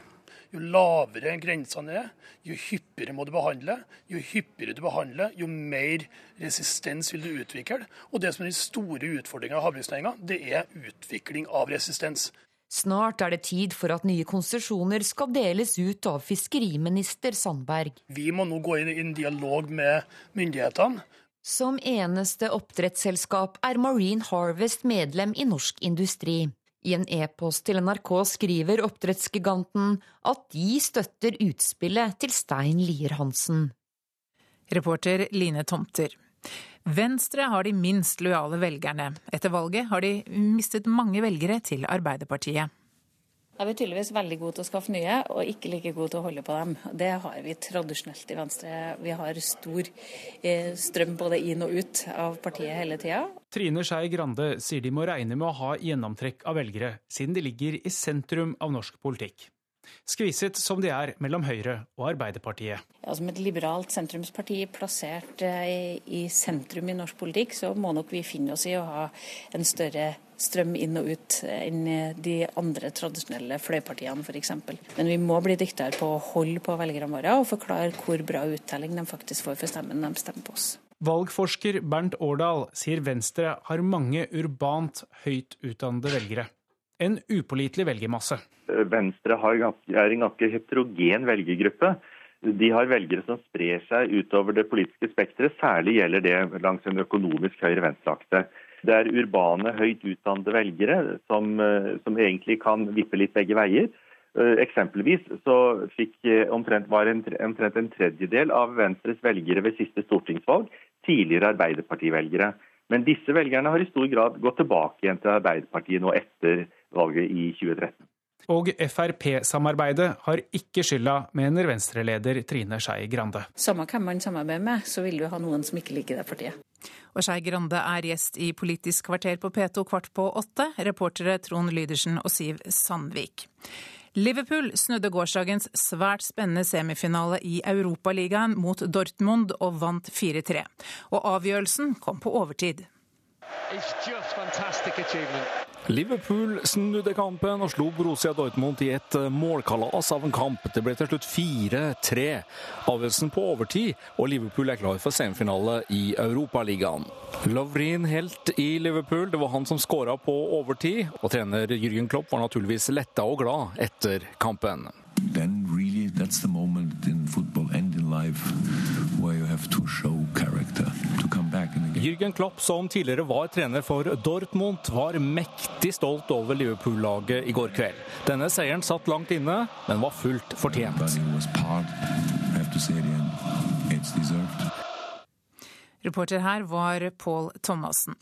S41: Jo lavere grensene er, jo hyppigere må du behandle. Jo hyppigere du behandler, jo mer resistens vil du utvikle. Og det som er den store utfordringa i havbruksnæringa, det er utvikling av resistens.
S40: Snart er det tid for at nye konsesjoner skal deles ut av fiskeriminister Sandberg.
S41: Vi må nå gå inn i en dialog med myndighetene.
S40: Som eneste oppdrettsselskap er Marine Harvest medlem i Norsk Industri. I en e-post til NRK skriver oppdrettsgiganten at de støtter utspillet til Stein Lier-Hansen.
S29: Reporter Line Tomter. Venstre har de minst lojale velgerne. Etter valget har de mistet mange velgere til Arbeiderpartiet.
S4: Da er vi tydeligvis veldig gode til å skaffe nye, og ikke like gode til å holde på dem. Det har vi tradisjonelt i Venstre. Vi har stor eh, strøm både inn og ut av partiet hele tida.
S3: Trine Skei Grande sier de må regne med å ha gjennomtrekk av velgere, siden de ligger i sentrum av norsk politikk. Skviset som de er mellom Høyre og Arbeiderpartiet.
S4: Ja, som et liberalt sentrumsparti plassert eh, i sentrum i norsk politikk, så må nok vi finne oss i å ha en større strøm inn og ut enn de andre tradisjonelle fløypartiene f.eks. Men vi må bli dyktigere på å holde på velgerne våre og forklare hvor bra uttelling de faktisk får for stemmen de stemmer på oss.
S3: Valgforsker Bernt Årdal sier Venstre har mange urbant høyt utdannede velgere. En upålitelig velgermasse.
S7: Venstre er en ganske heterogen velgergruppe. De har velgere som sprer seg utover det politiske spekteret. Særlig gjelder det langs en økonomisk høyre-venstre-akse. Det er urbane, høyt utdannede velgere som, eh, som, egentlig kan vippe litt begge veier. Eh, eksempelvis så fikk eh, omtrent, var en, omtrent en tredjedel av Venstres velgere ved siste stortingsvalg tidligere Arbeiderpartivelgere. Men disse velgerne har i stor grad gått tilbake igjen til Arbeiderpartiet nå etter valget i 2013.
S3: Og Frp-samarbeidet har ikke skylda, mener Venstre-leder Trine Skei Grande.
S4: Samme hvem man samarbeider med, så vil du ha noen som ikke liker det partiet.
S29: Og Skei Grande er gjest i Politisk kvarter på P2 kvart på åtte. Reportere Trond Lydersen og Siv Sandvik. Liverpool snudde gårsdagens svært spennende semifinale i Europaligaen mot Dortmund og vant 4-3. Og avgjørelsen kom på overtid.
S10: Liverpool snudde kampen og slo Borussia Dortmund i et målkalas av en kamp. Det ble til slutt 4-3. Avgjørelsen på overtid, og Liverpool er klar for semifinale i Europaligaen. Lovrin helt i Liverpool. Det var han som skåra på overtid, og trener Jürgen Klopp var naturligvis letta og glad etter kampen.
S11: Then really that's the moment in football and in life where you have to show character
S10: Jürgen Klopp, som tidligere var trener for Dortmund, var mektig stolt over Liverpool-laget i går kveld. Denne seieren satt langt inne, men var fullt fortjent.
S29: Reporter her var Pål Thomassen.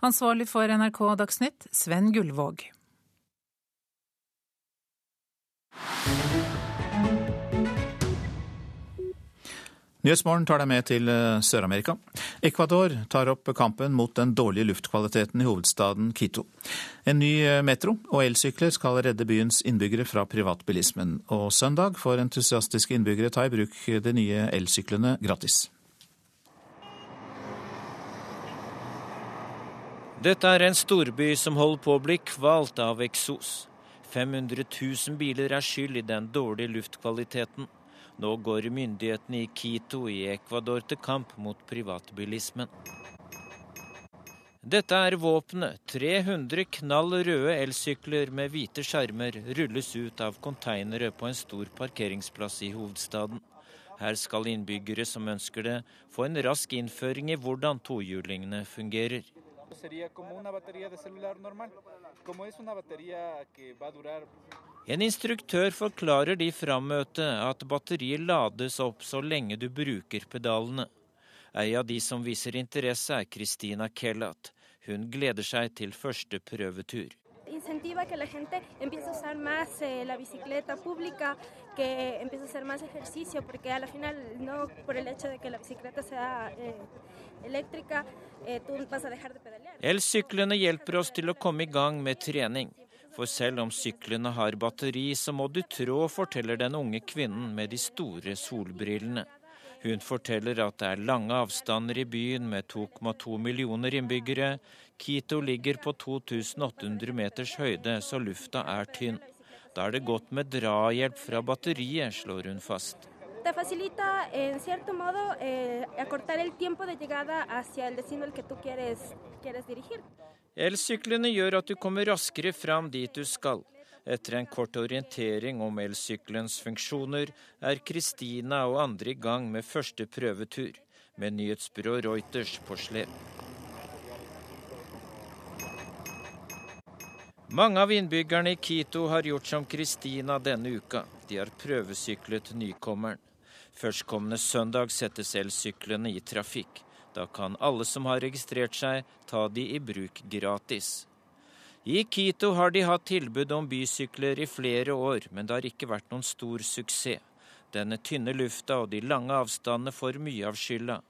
S29: Ansvarlig for NRK Dagsnytt, Sven Gullvåg.
S1: Nyhetsmorgen tar deg med til eh, Sør-Amerika. Ecuador tar opp kampen mot den dårlige luftkvaliteten i hovedstaden Quito. En ny eh, metro og elsykler skal redde byens innbyggere fra privatbilismen. Og søndag får entusiastiske innbyggere ta i bruk de nye elsyklene gratis.
S28: Dette er en storby som holder på å bli kvalt av eksos. 500 000 biler er skyld i den dårlige luftkvaliteten. Nå går myndighetene i Quito i Ecuador til kamp mot privatbilismen. Dette er våpenet. 300 knall røde elsykler med hvite skjermer rulles ut av konteinere på en stor parkeringsplass i hovedstaden. Her skal innbyggere som ønsker det, få en rask innføring i hvordan tohjulingene fungerer. En instruktør forklarer de frammøtte at batteriet lades opp så lenge du bruker pedalene. Ei av de som viser interesse, er Christina Kellat. Hun gleder seg til første prøvetur.
S59: eh, la bicicleta pública, que empiece a hacer más ejercicio, porque a la final no por el hecho de que la bicicleta sea eh, eléctrica, eh, tú vas a dejar de pedalear.
S28: Elsyklene hjelper oss til å komme i gang med trening. For selv om syklene har batteri, så må du trå, forteller den unge kvinnen med de store solbrillene. Hun forteller at det er lange avstander i byen med 2,2 millioner innbyggere. Quito ligger på 2800 meters høyde, så lufta er tynn. Da er det godt med drahjelp fra batteriet, slår hun fast.
S59: Det facilita en cierto modo eh, acortar el tiempo de llegada hacia el destino al que tú.
S28: Elsyklene gjør at du kommer raskere fram dit du skal. Etter en kort orientering om elsykkelens funksjoner er Kristina og andre i gang med første prøvetur, med nyhetsbyrået Reuters på slep. Mange av innbyggerne i Quito har gjort som Kristina denne uka. De har prøvesyklet nykommeren. Førstkommende søndag settes elsyklene i trafikk. Da kan alle som har registrert seg, ta de i bruk gratis. I Quito har de hatt tilbud om bysykler i flere år, men det har ikke vært noen stor suksess. Denne tynne lufta og de lange avstandene får mye av skylda.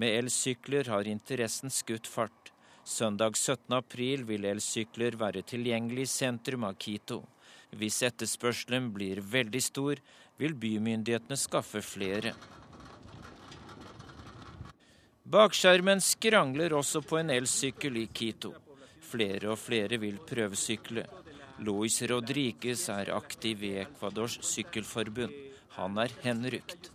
S28: Med elsykler har interessen skutt fart. Søndag 17. april vil elsykler være tilgjengelig i sentrum av Quito. Hvis etterspørselen blir veldig stor, vil bymyndighetene skaffe flere. Bakskjermen skrangler også på en elsykkel i Quito. Flere og flere vil prøvesykle. Luis Rodriguez er aktiv i Ecuadors sykkelforbund. Han er henrykt.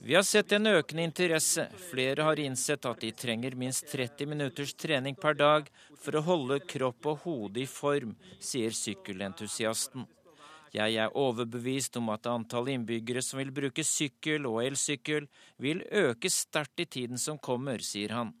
S28: Vi har sett en økende interesse. Flere har innsett at de trenger minst 30 minutters trening per dag for å holde kropp og hode i form, sier sykkelentusiasten. Jeg er overbevist om at antall innbyggere som vil bruke sykkel og elsykkel, vil øke sterkt i tiden som kommer, sier han.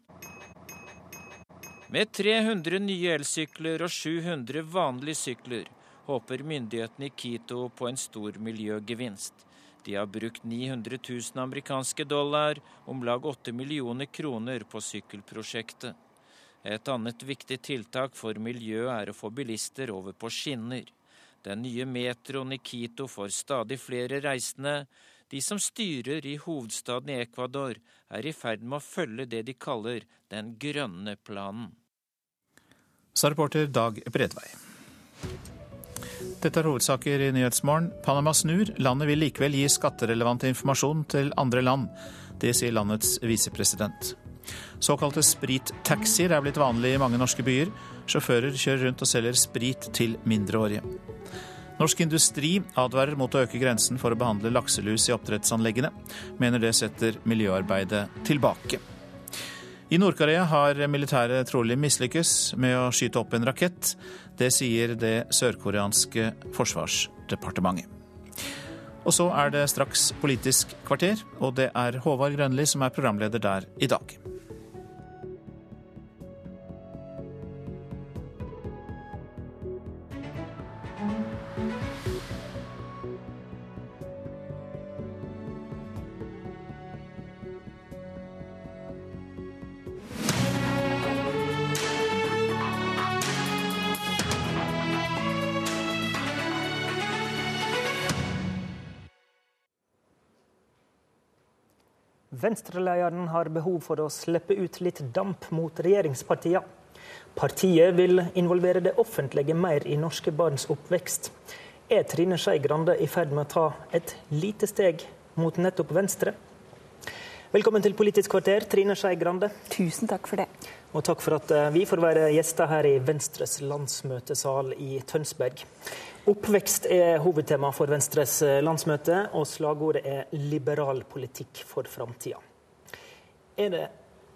S28: Med 300 nye elsykler og 700 vanlige sykler håper myndighetene i Quito på en stor miljøgevinst. De har brukt 900 000 amerikanske dollar, om lag 8 millioner kroner, på sykkelprosjektet. Et annet viktig tiltak for miljøet er å få bilister over på skinner. Den nye metroen i Quito får stadig flere reisende. De som styrer i hovedstaden i Ecuador, er i ferd med å følge det de kaller den grønne planen.
S1: Sa reporter Dag Bredvei. Dette er hovedsaker i Nyhetsmorgen. Panama snur. Landet vil likevel gi skatterelevant informasjon til andre land. Det sier landets visepresident. Såkalte sprittaxier er blitt vanlig i mange norske byer. Sjåfører kjører rundt og selger sprit til mindreårige. Norsk Industri advarer mot å øke grensen for å behandle lakselus i oppdrettsanleggene, mener det setter miljøarbeidet tilbake. I Nord-Korea har militæret trolig mislykkes med å skyte opp en rakett. Det sier det sørkoreanske forsvarsdepartementet. Og så er det straks Politisk kvarter, og det er Håvard Grønli som er programleder der i dag.
S60: Venstrelederen har behov for å slippe ut litt damp mot regjeringspartiene. Partiet vil involvere det offentlige mer i norske barns oppvekst. Er Trine Skei Grande i ferd med å ta et lite steg mot nettopp Venstre? Velkommen til Politisk kvarter, Trine Skei Grande.
S4: Tusen takk for det.
S60: Og takk for at eh, vi får være gjester her i Venstres landsmøtesal i Tønsberg. Oppvekst er hovedtema for Venstres eh, landsmøte, og slagordet er 'liberal politikk for framtida'. Er det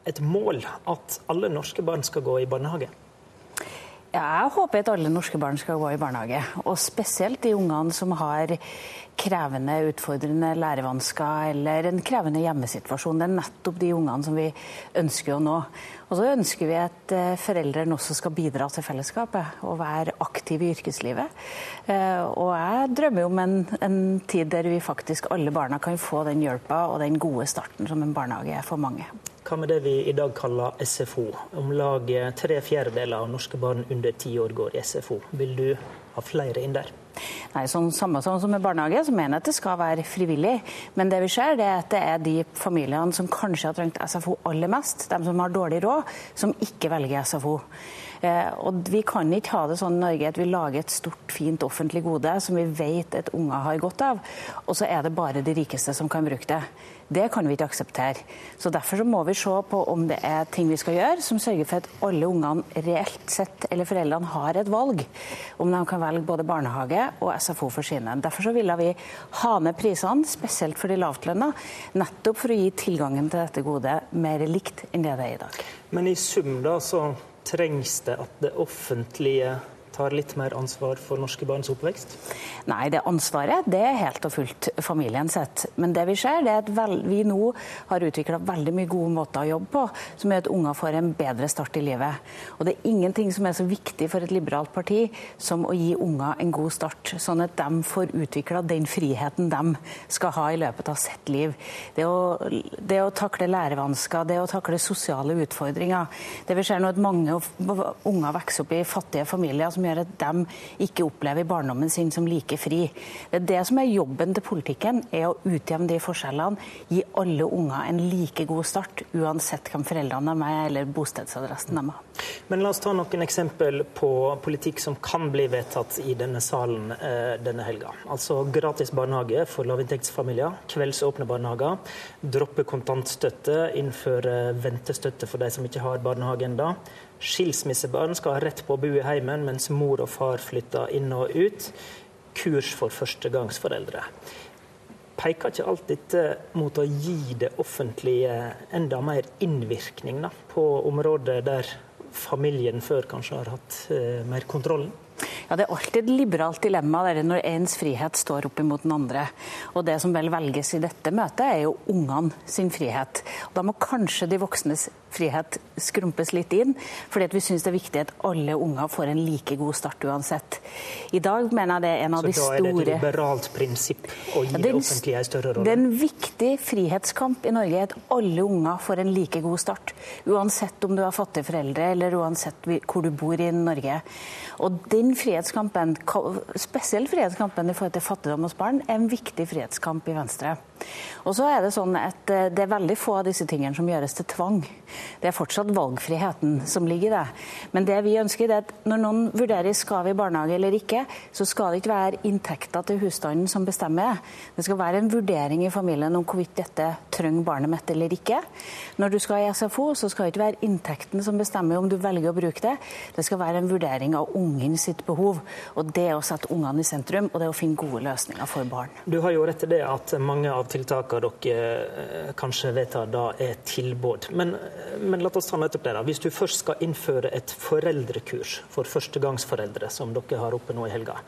S60: et mål at alle norske barn skal gå i barnehage?
S4: Ja, jeg håper at alle norske barn skal gå i barnehage. Og spesielt de ungene som har krevende, utfordrende lærevansker eller en krevende hjemmesituasjon. Det er nettopp de ungene som vi ønsker å nå. Og så ønsker vi at eh, foreldrene også skal bidra til fellesskapet og være aktive i yrkeslivet. Eh, og jeg drømmer om en, en tid der vi faktisk alle barna kan få den hjelpa og den gode starten som en barnehage er for mange.
S60: Hva med det vi i dag kaller SFO? Om lag tre fjerdedeler av norske barn under ti år går i SFO. Vil du ha flere inn der?
S4: Nei, sånn, Samme som med barnehage, så mener jeg at det skal være frivillig. Men det vi ser, det er at det er de familiene som kanskje har trengt SFO aller mest, de som har dårlig råd, som ikke velger SFO. Eh, og Vi kan ikke ha det sånn i Norge at vi lager et stort, fint offentlig gode som vi vet at unger har godt av, og så er det bare de rikeste som kan bruke det. Det kan vi ikke akseptere. Så Derfor så må vi se på om det er ting vi skal gjøre som sørger for at alle ungene reelt sett, eller foreldrene, har et valg. Om de kan velge både barnehage og SFO for sine. Derfor så ville vi ha ned prisene, spesielt for de lavtlønna, nettopp for å gi tilgangen til dette godet mer likt enn det det er i dag.
S60: Men i sum da så trengs det at det offentlige tar litt mer ansvar for norske barns oppvekst?
S4: Nei, det ansvaret det er helt og fullt familien sitt. Men det vi ser, det er at vel, vi nå har utvikla veldig mye gode måter å jobbe på, som gjør at unger får en bedre start i livet. Og det er ingenting som er så viktig for et liberalt parti som å gi unger en god start, sånn at de får utvikla den friheten de skal ha i løpet av sitt liv. Det å, det å takle lærevansker, det å takle sosiale utfordringer. Det vi ser nå at mange unger vokser opp i fattige familier som gjør at de ikke opplever barndommen sin som like fri. Det er det som er jobben til politikken, er å utjevne de forskjellene. Gi alle unger en like god start, uansett hvem foreldrene er eller bostedsadressen de har.
S60: Men la oss ta noen eksempel på politikk som kan bli vedtatt i denne salen eh, denne helga. Altså gratis barnehage for lavinntektsfamilier, kveldsåpne barnehager, droppe kontantstøtte, innføre ventestøtte for de som ikke har barnehage ennå. Skilsmissebarn skal ha rett på å bo i heimen mens mor og far flytter inn og ut. Kurs for førstegangsforeldre. Peker ikke alt dette mot å gi det offentlige enda mer innvirkning da, på områder der familien før kanskje har hatt uh, mer kontrollen?
S4: Ja, Det er alltid et liberalt dilemma der når ens frihet står opp imot den andre. Og Det som vel velges i dette møtet, er jo ungene sin frihet. Og Da må kanskje de voksnes frihet skrumpes litt inn, fordi vi syns det er viktig at alle unger får en like god start uansett. I dag mener jeg det er en av
S60: Så
S4: de store
S60: Så da er det et liberalt prinsipp å gi ja, det, offentlige en større rolle?
S4: Det er en viktig frihetskamp i Norge at alle unger får en like god start. Uansett om du har fattige foreldre, eller uansett hvor du bor i Norge. Og den frihetskampen, spesielt frihetskampen i forhold til fattigdom hos barn, er en viktig frihetskamp i Venstre. Og så er Det sånn at eh, det er veldig få av disse tingene som gjøres til tvang. Det er fortsatt valgfriheten som ligger i det. Men det vi ønsker er at når noen vurderer skal vi barnehage eller ikke, så skal det ikke være inntekter til husstanden som bestemmer. Det skal være en vurdering i familien om hvorvidt dette trenger barnet mitt eller ikke. Når du skal i SFO, så skal det ikke være inntekten som bestemmer om du velger å bruke det. Det skal være en vurdering av ungen sitt behov. Og det å sette ungene i sentrum, og det å finne gode løsninger for barn.
S60: Du har jo rett i det at mange av tiltakene dere eh, kanskje vedtar da er tilbud. Men, men la oss ta nettopp det. da. Hvis du først skal innføre et foreldrekurs for førstegangsforeldre, som dere har oppe nå i helga,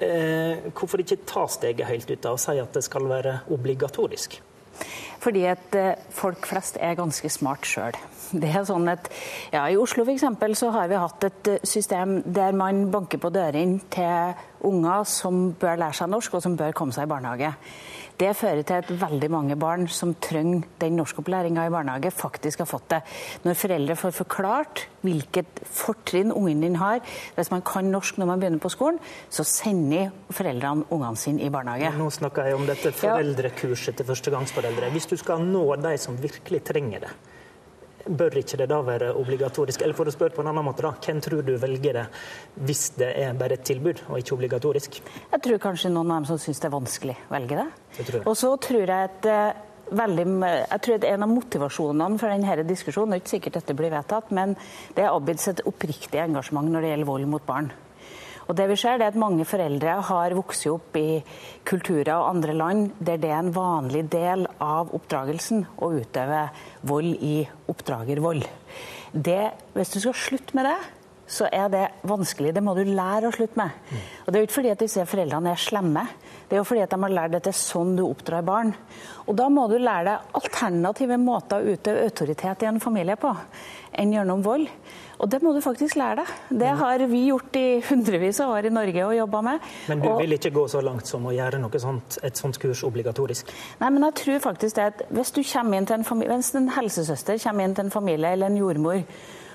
S60: eh, hvorfor ikke ta steget helt ut da og si at det skal være obligatorisk?
S4: Fordi at eh, folk flest er ganske smart sjøl. Det er sånn at ja, I Oslo for eksempel, så har vi hatt et eh, system der man banker på dørene til unger som bør lære seg norsk, og som bør komme seg i barnehage. Det fører til at veldig mange barn som trenger den norskopplæringa i barnehage, faktisk har fått det. Når foreldre får forklart hvilket fortrinn ungen din har hvis man kan norsk når man begynner på skolen, så sender foreldrene ungene sine i barnehage.
S60: Nå snakker jeg om dette foreldrekurset til førstegangsforeldre. Hvis du skal nå de som virkelig trenger det, bør ikke det da være obligatorisk? Eller for å spørre på en annen måte, da, hvem tror du velger det hvis det er bare et tilbud og ikke obligatorisk?
S4: Jeg tror kanskje noen av dem som syns det er vanskelig, velger det.
S60: det
S4: og så tror jeg at eh, Veldig, jeg tror at En av motivasjonene for denne diskusjonen, det er ikke sikkert dette blir vedtatt, men det er Abids et oppriktig engasjement når det gjelder vold mot barn. Og det vi ser er at Mange foreldre har vokst opp i kulturer og andre land der det er en vanlig del av oppdragelsen å utøve vold i oppdragervold. Det, hvis du skal slutte med det, så er det vanskelig. Det må du lære å slutte med. Og Det er jo ikke fordi at disse foreldrene er slemme, det er jo fordi at de har lært at det er sånn du oppdrar barn. Og Da må du lære deg alternative måter å utøve autoritet i en familie på enn gjennom vold. Og det må du faktisk lære deg. Det har vi gjort i hundrevis av år i Norge og jobba med.
S60: Men du
S4: og...
S60: vil ikke gå så langt som å gjøre noe sånt, et sånt kurs obligatorisk?
S4: Nei, men jeg tror faktisk det at hvis, en familie, hvis en helsesøster kommer inn til en familie eller en jordmor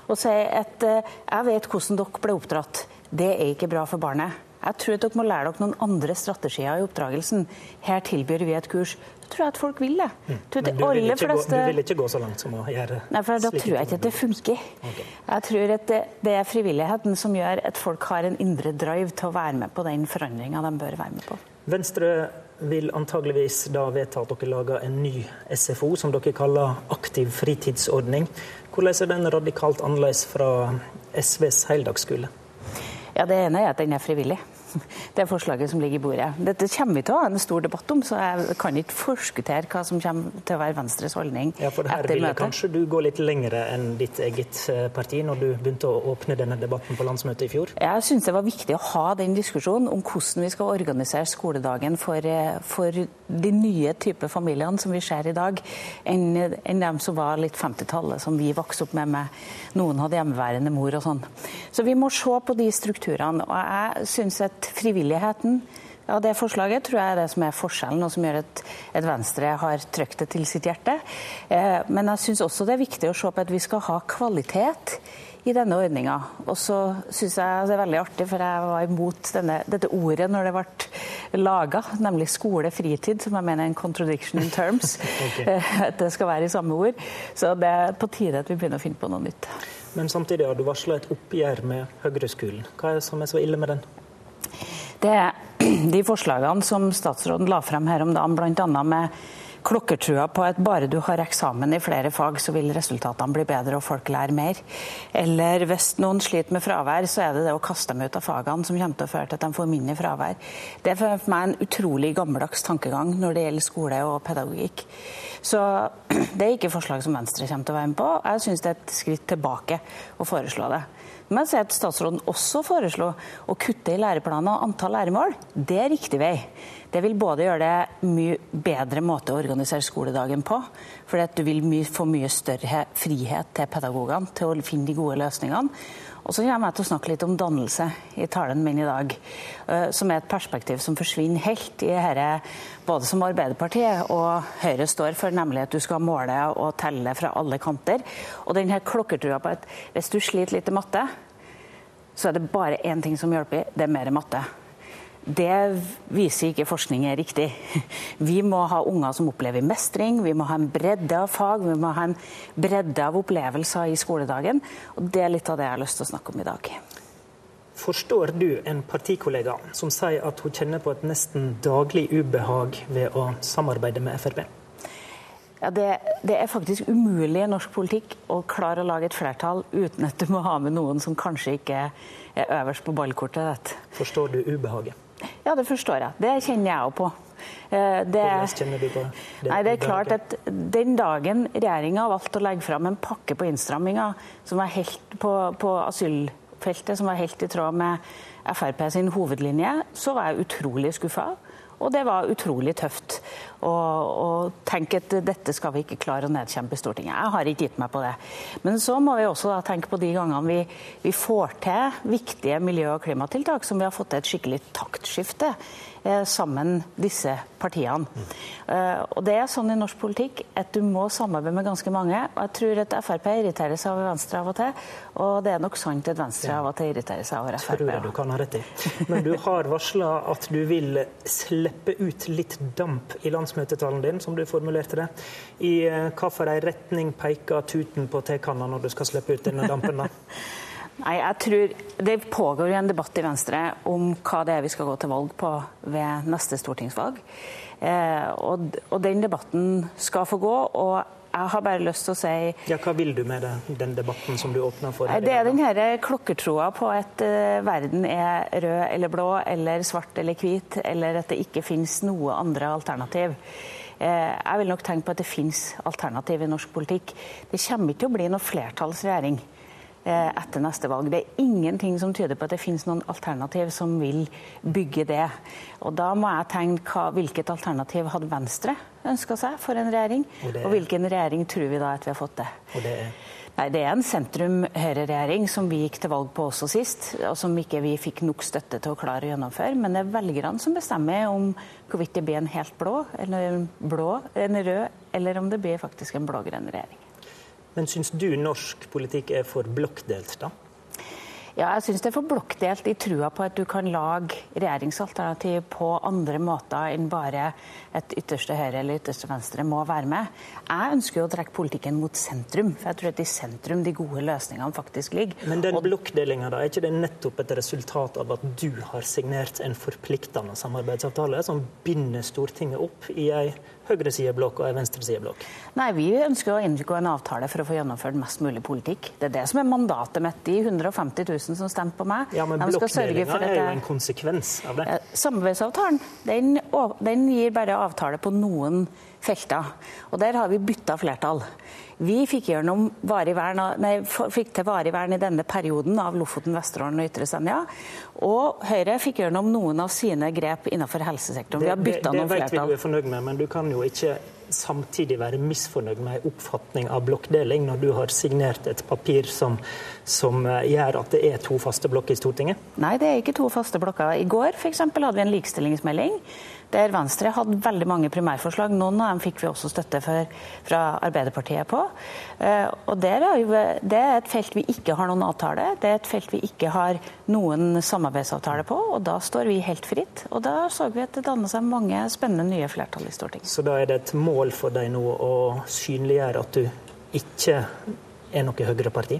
S4: og sier at uh, jeg vet hvordan dere ble oppdratt, det er ikke bra for barnet. Jeg tror at dere må lære dere noen andre strategier i oppdragelsen. Her tilbyr vi et kurs. Da tror jeg at folk vil det.
S60: Mm. Men du vil, ikke gå, du vil ikke gå så langt som å gjøre
S4: Nei, for Da tror jeg ikke at det funker. Okay. Jeg tror at det, det, er frivilligheten som gjør at folk har en indre drive til å være med på den forandringa de bør være med på.
S60: Venstre vil antageligvis da vedta at dere lager en ny SFO, som dere kaller aktiv fritidsordning. Hvordan er den radikalt annerledes fra SVs heldagsskole?
S4: Ja, Det ene er at den er frivillig det forslaget som ligger i bordet. Dette kommer vi til å ha en stor debatt om, så jeg kan ikke forskuttere hva som kommer til å være Venstres holdning
S60: ja, for her ville kanskje du gå litt lengre enn ditt eget eh, parti når du begynte å åpne denne debatten på landsmøtet i fjor?
S4: Jeg syns det var viktig å ha den diskusjonen om hvordan vi skal organisere skoledagen for, eh, for de nye typer familiene som vi ser i dag, enn, enn dem som var litt 50-tallet, som vi vokste opp med, med noen hadde hjemmeværende mor og sånn. Så vi må se på de strukturene. og jeg synes at frivilligheten ja, Det forslaget tror jeg er det som er forskjellen, og som gjør at, at Venstre har trykt det til sitt hjerte. Eh, men jeg syns også det er viktig å se på at vi skal ha kvalitet i denne ordninga. Og så syns jeg det er veldig artig, for jeg var imot denne, dette ordet når det ble laga, nemlig skole-fritid, som jeg mener er en contradiction in terms. okay. Eh, at det skal være i samme ord. Så det er på tide at vi begynner å finne på noe nytt.
S60: Men samtidig har du varsla et oppgjør med Høyre-skolen. Hva er det som er så ille med den?
S4: Det er de forslagene som statsråden la frem her om dagen, bl.a. med klokkertrua på at bare du har eksamen i flere fag, så vil resultatene bli bedre og folk lærer mer. Eller hvis noen sliter med fravær, så er det det å kaste dem ut av fagene som kommer til å føre til at de får mindre fravær. Det er for meg en utrolig gammeldags tankegang når det gjelder skole og pedagogikk. Så det er ikke forslag som Venstre kommer til å være med på. Jeg syns det er et skritt tilbake å foreslå det. Men si at statsråden også foreslo å kutte i læreplanen og antall læremål. Det er riktig vei. Det vil både gjøre det mye bedre måte å organisere skoledagen på, fordi at du vil få mye større frihet til pedagogene til å finne de gode løsningene. Og så kommer jeg til å snakke litt om dannelse i talen min i dag, eh, som er et perspektiv som forsvinner helt i dette, både som Arbeiderpartiet og Høyre står for, nemlig at du skal måle og telle fra alle kanter. Og denne klokkertrua på at hvis du sliter litt i matte, så er det bare én ting som hjelper, det er mer matte. Det viser ikke forskning er riktig. Vi må ha unger som opplever mestring, vi må ha en bredde av fag, vi må ha en bredde av opplevelser i skoledagen. Og Det er litt av det jeg har lyst til å snakke om i dag.
S60: Forstår du en partikollega som sier at hun kjenner på et nesten daglig ubehag ved å samarbeide med Frp?
S4: Ja, det, det, er faktisk umulig i norsk politikk å klare å lage et flertall uten at du må ha med noen som kanskje ikke er øverst på ballkortet.
S60: Forstår du ubehaget?
S4: Ja, det forstår jeg. Det kjenner jeg òg på.
S60: Eh, det?
S4: Nei, det er klart at Den dagen regjeringa valgte å legge fram en pakke på innstramminger som var helt på, på asylfeltet, som var helt i tråd med Frp sin hovedlinje, så var jeg utrolig skuffa. Og det var utrolig tøft å, og tenke at dette skal vi ikke klare å nedkjempe i Stortinget. Jeg har ikke gitt meg på det. Men så må vi også tenke på de gangene vi, vi får til viktige miljø- og klimatiltak som vi har fått til et skikkelig taktskifte Eh, sammen disse partiene. Mm. Og det er sånn i norsk politikk at du må samarbeide med ganske mange. og Jeg tror at Frp irriterer seg over Venstre av og til, og det er nok sant at Venstre av og til irriterer seg over Frp.
S60: Tror jeg du kan ha rett i. Men du har varsla at du vil slippe ut litt damp i landsmøtetalen din, som du formulerte det. I eh, hvilken retning peker tuten på tekanna når du skal slippe ut denne dampen, da?
S4: Nei, jeg tror Det pågår jo en debatt i Venstre om hva det er vi skal gå til valg på ved neste stortingsvalg. Eh, og, og, den debatten skal få gå. og jeg har bare lyst til å si
S60: Ja, Hva vil du med det, den debatten som du åpner for?
S4: Det er den her klokkertroa på at uh, verden er rød eller blå, eller svart eller hvit, eller at det ikke finnes noe andre alternativ. Uh, jeg vil nok tenke på at det finnes alternativ i norsk politikk. Det kommer ikke til å bli noe flertallsregjering. Eh, etter neste valg. Det er ingenting som tyder på at det finnes noen alternativ som vil bygge det. Og Da må jeg tenke hvilket alternativ hadde Venstre ønska seg for en regjering? Og, og, hvilken regjering tror vi da at vi har fått det?
S60: Og det er...
S4: Nei, Det er en sentrum-høyre-regjering som vi gikk til valg på også sist, og som ikke vi fikk nok støtte til å klare å gjennomføre. Men det er velgerne som bestemmer om hvorvidt det blir en helt blå, eller en blå, en rød, eller om det blir faktisk en blå-grønn regjering.
S60: Men syns du norsk politikk er for blokkdelt, da?
S4: Ja, jeg syns det er for blokkdelt i trua på at du kan lage regjeringsalternativ på andre måter enn bare et ytterste høyre eller ytterste venstre må være med. Jeg ønsker jo å trekke politikken mot sentrum, for jeg tror at i sentrum de gode løsningene faktisk ligger.
S60: Men den blokkdelinga, da, er ikke det nettopp et resultat av at du har signert en forpliktende samarbeidsavtale som binder Stortinget opp i ei høyresideblokk og en venstresideblokk?
S4: Nei, vi ønsker å inngå en avtale for å få gjennomført mest mulig politikk. Det er det som er mandatet mitt. De 150 000 som stemte på meg.
S60: Ja, men blokkdelinga er jo en konsekvens av det.
S4: Samarbeidsavtalen den, den gir bare avtale på noen felter. Og der har vi bytta flertall. Vi fikk, vern, nei, fikk, til varig vern i denne perioden av Lofoten, Vesterålen og Ytre Senja. Og Høyre fikk gjennom noen av sine grep innenfor helsesektoren. Vi har bytta noen flertall.
S60: Det vet vi du er fornøyd med, men du kan jo ikke samtidig være misfornøyd med en oppfatning av blokkdeling, når du har signert et papir som, som eh, gjør at det er to faste blokker i Stortinget?
S4: Nei, det er ikke to faste blokker. I går eksempel, hadde vi en likestillingsmelding der Venstre hadde veldig mange primærforslag. Noen av dem fikk vi også støtte for, fra Arbeiderpartiet på. Eh, og det er, det er et felt vi ikke har noen avtale, det er et felt vi ikke har noen samarbeidsavtale på. Og da står vi helt fritt. Og da så vi at det danner seg mange spennende nye flertall i Stortinget.
S60: Så da er det et mål for deg nå å synliggjøre at du ikke er noe høyreparti?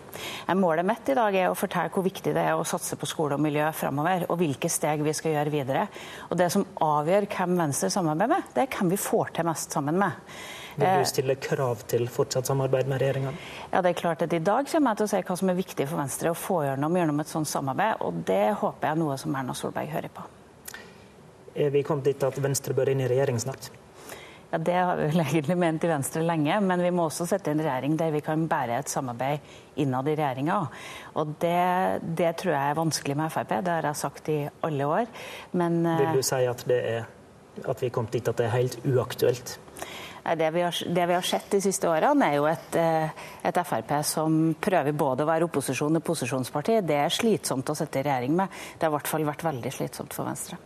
S4: Målet mitt i dag er å fortelle hvor viktig det er å satse på skole og miljø framover, og hvilke steg vi skal gjøre videre. Og Det som avgjør hvem Venstre samarbeider med, det er hvem vi får til mest sammen med.
S60: Vil du eh, stille krav til fortsatt samarbeid med regjeringa?
S4: Ja, det er klart at I dag kommer jeg til å si hva som er viktig for Venstre å få gjennom, gjennom et sånt samarbeid, og det håper jeg er noe som Erna Solberg hører på.
S60: Er vi kommet dit at Venstre bør inn i regjering snart?
S4: Ja, Det har vi vel egentlig ment i Venstre lenge, men vi må også sette en regjering der vi kan bære et samarbeid innad i regjeringa. Og det, det, tror jeg er vanskelig med Frp, det har jeg sagt i alle år. Men
S60: Vil du si at, er, at vi er kommet dit at det er helt uaktuelt?
S4: Det vi, har, det vi, har, sett de siste årene, er jo et, eh, et, Frp som prøver både å være opposisjon og posisjonsparti. Det er slitsomt å sitte i regjering med. Det har i hvert fall vært veldig slitsomt for Venstre.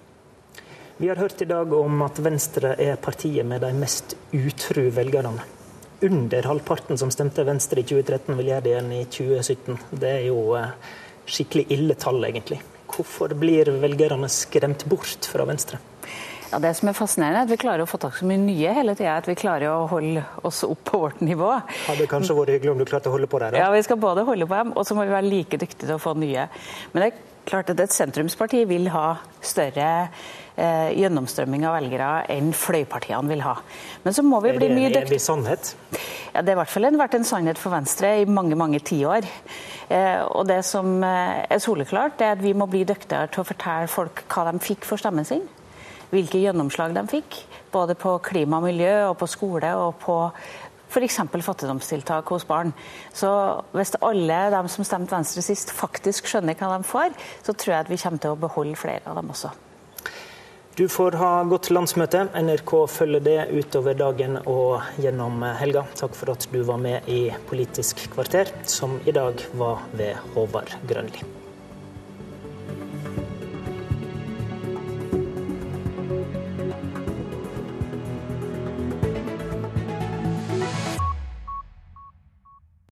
S60: Vi har hørt i dag om at Venstre er partiet med de mest utru velgerne. Under halvparten som stemte Venstre i 2013, vil gjøre det igjen i 2017. Det er jo eh, skikkelig ille tall, egentlig. Hvorfor blir velgerne skremt bort fra Venstre?
S4: Ja, Det som er fascinerende, er at vi klarer å få tak i så mye nye hele tida. At vi klarer å holde oss opp på vårt nivå.
S60: Hadde kanskje vært hyggelig om du klarte å holde på der?
S4: Da? Ja, vi skal både holde på dem, og så må vi være like dyktige til å få nye. Men det er klart at et sentrumsparti vil ha større eh, gjennomstrømming av velgere enn fløypartiene vil ha. Men så må vi bli mye
S60: dyktigere. Er det en sannhet?
S4: Ja, Det har i hvert fall vært en sannhet for Venstre i mange mange tiår. Eh, og det som eh, er soleklart, er at vi må bli dyktigere til å fortelle folk hva de fikk for stemmen sin. Hvilke gjennomslag de fikk. Både på klima og miljø, og på skole og på f.eks. fattigdomstiltak hos barn. Så hvis alle de som stemte Venstre sist, faktisk skjønner hva de får, så tror jeg at vi kommer til å beholde flere av dem også.
S60: Du får ha godt landsmøte. NRK følger det utover dagen og gjennom helga. Takk for at du var med i Politisk kvarter, som i dag var ved Håvard Grønli.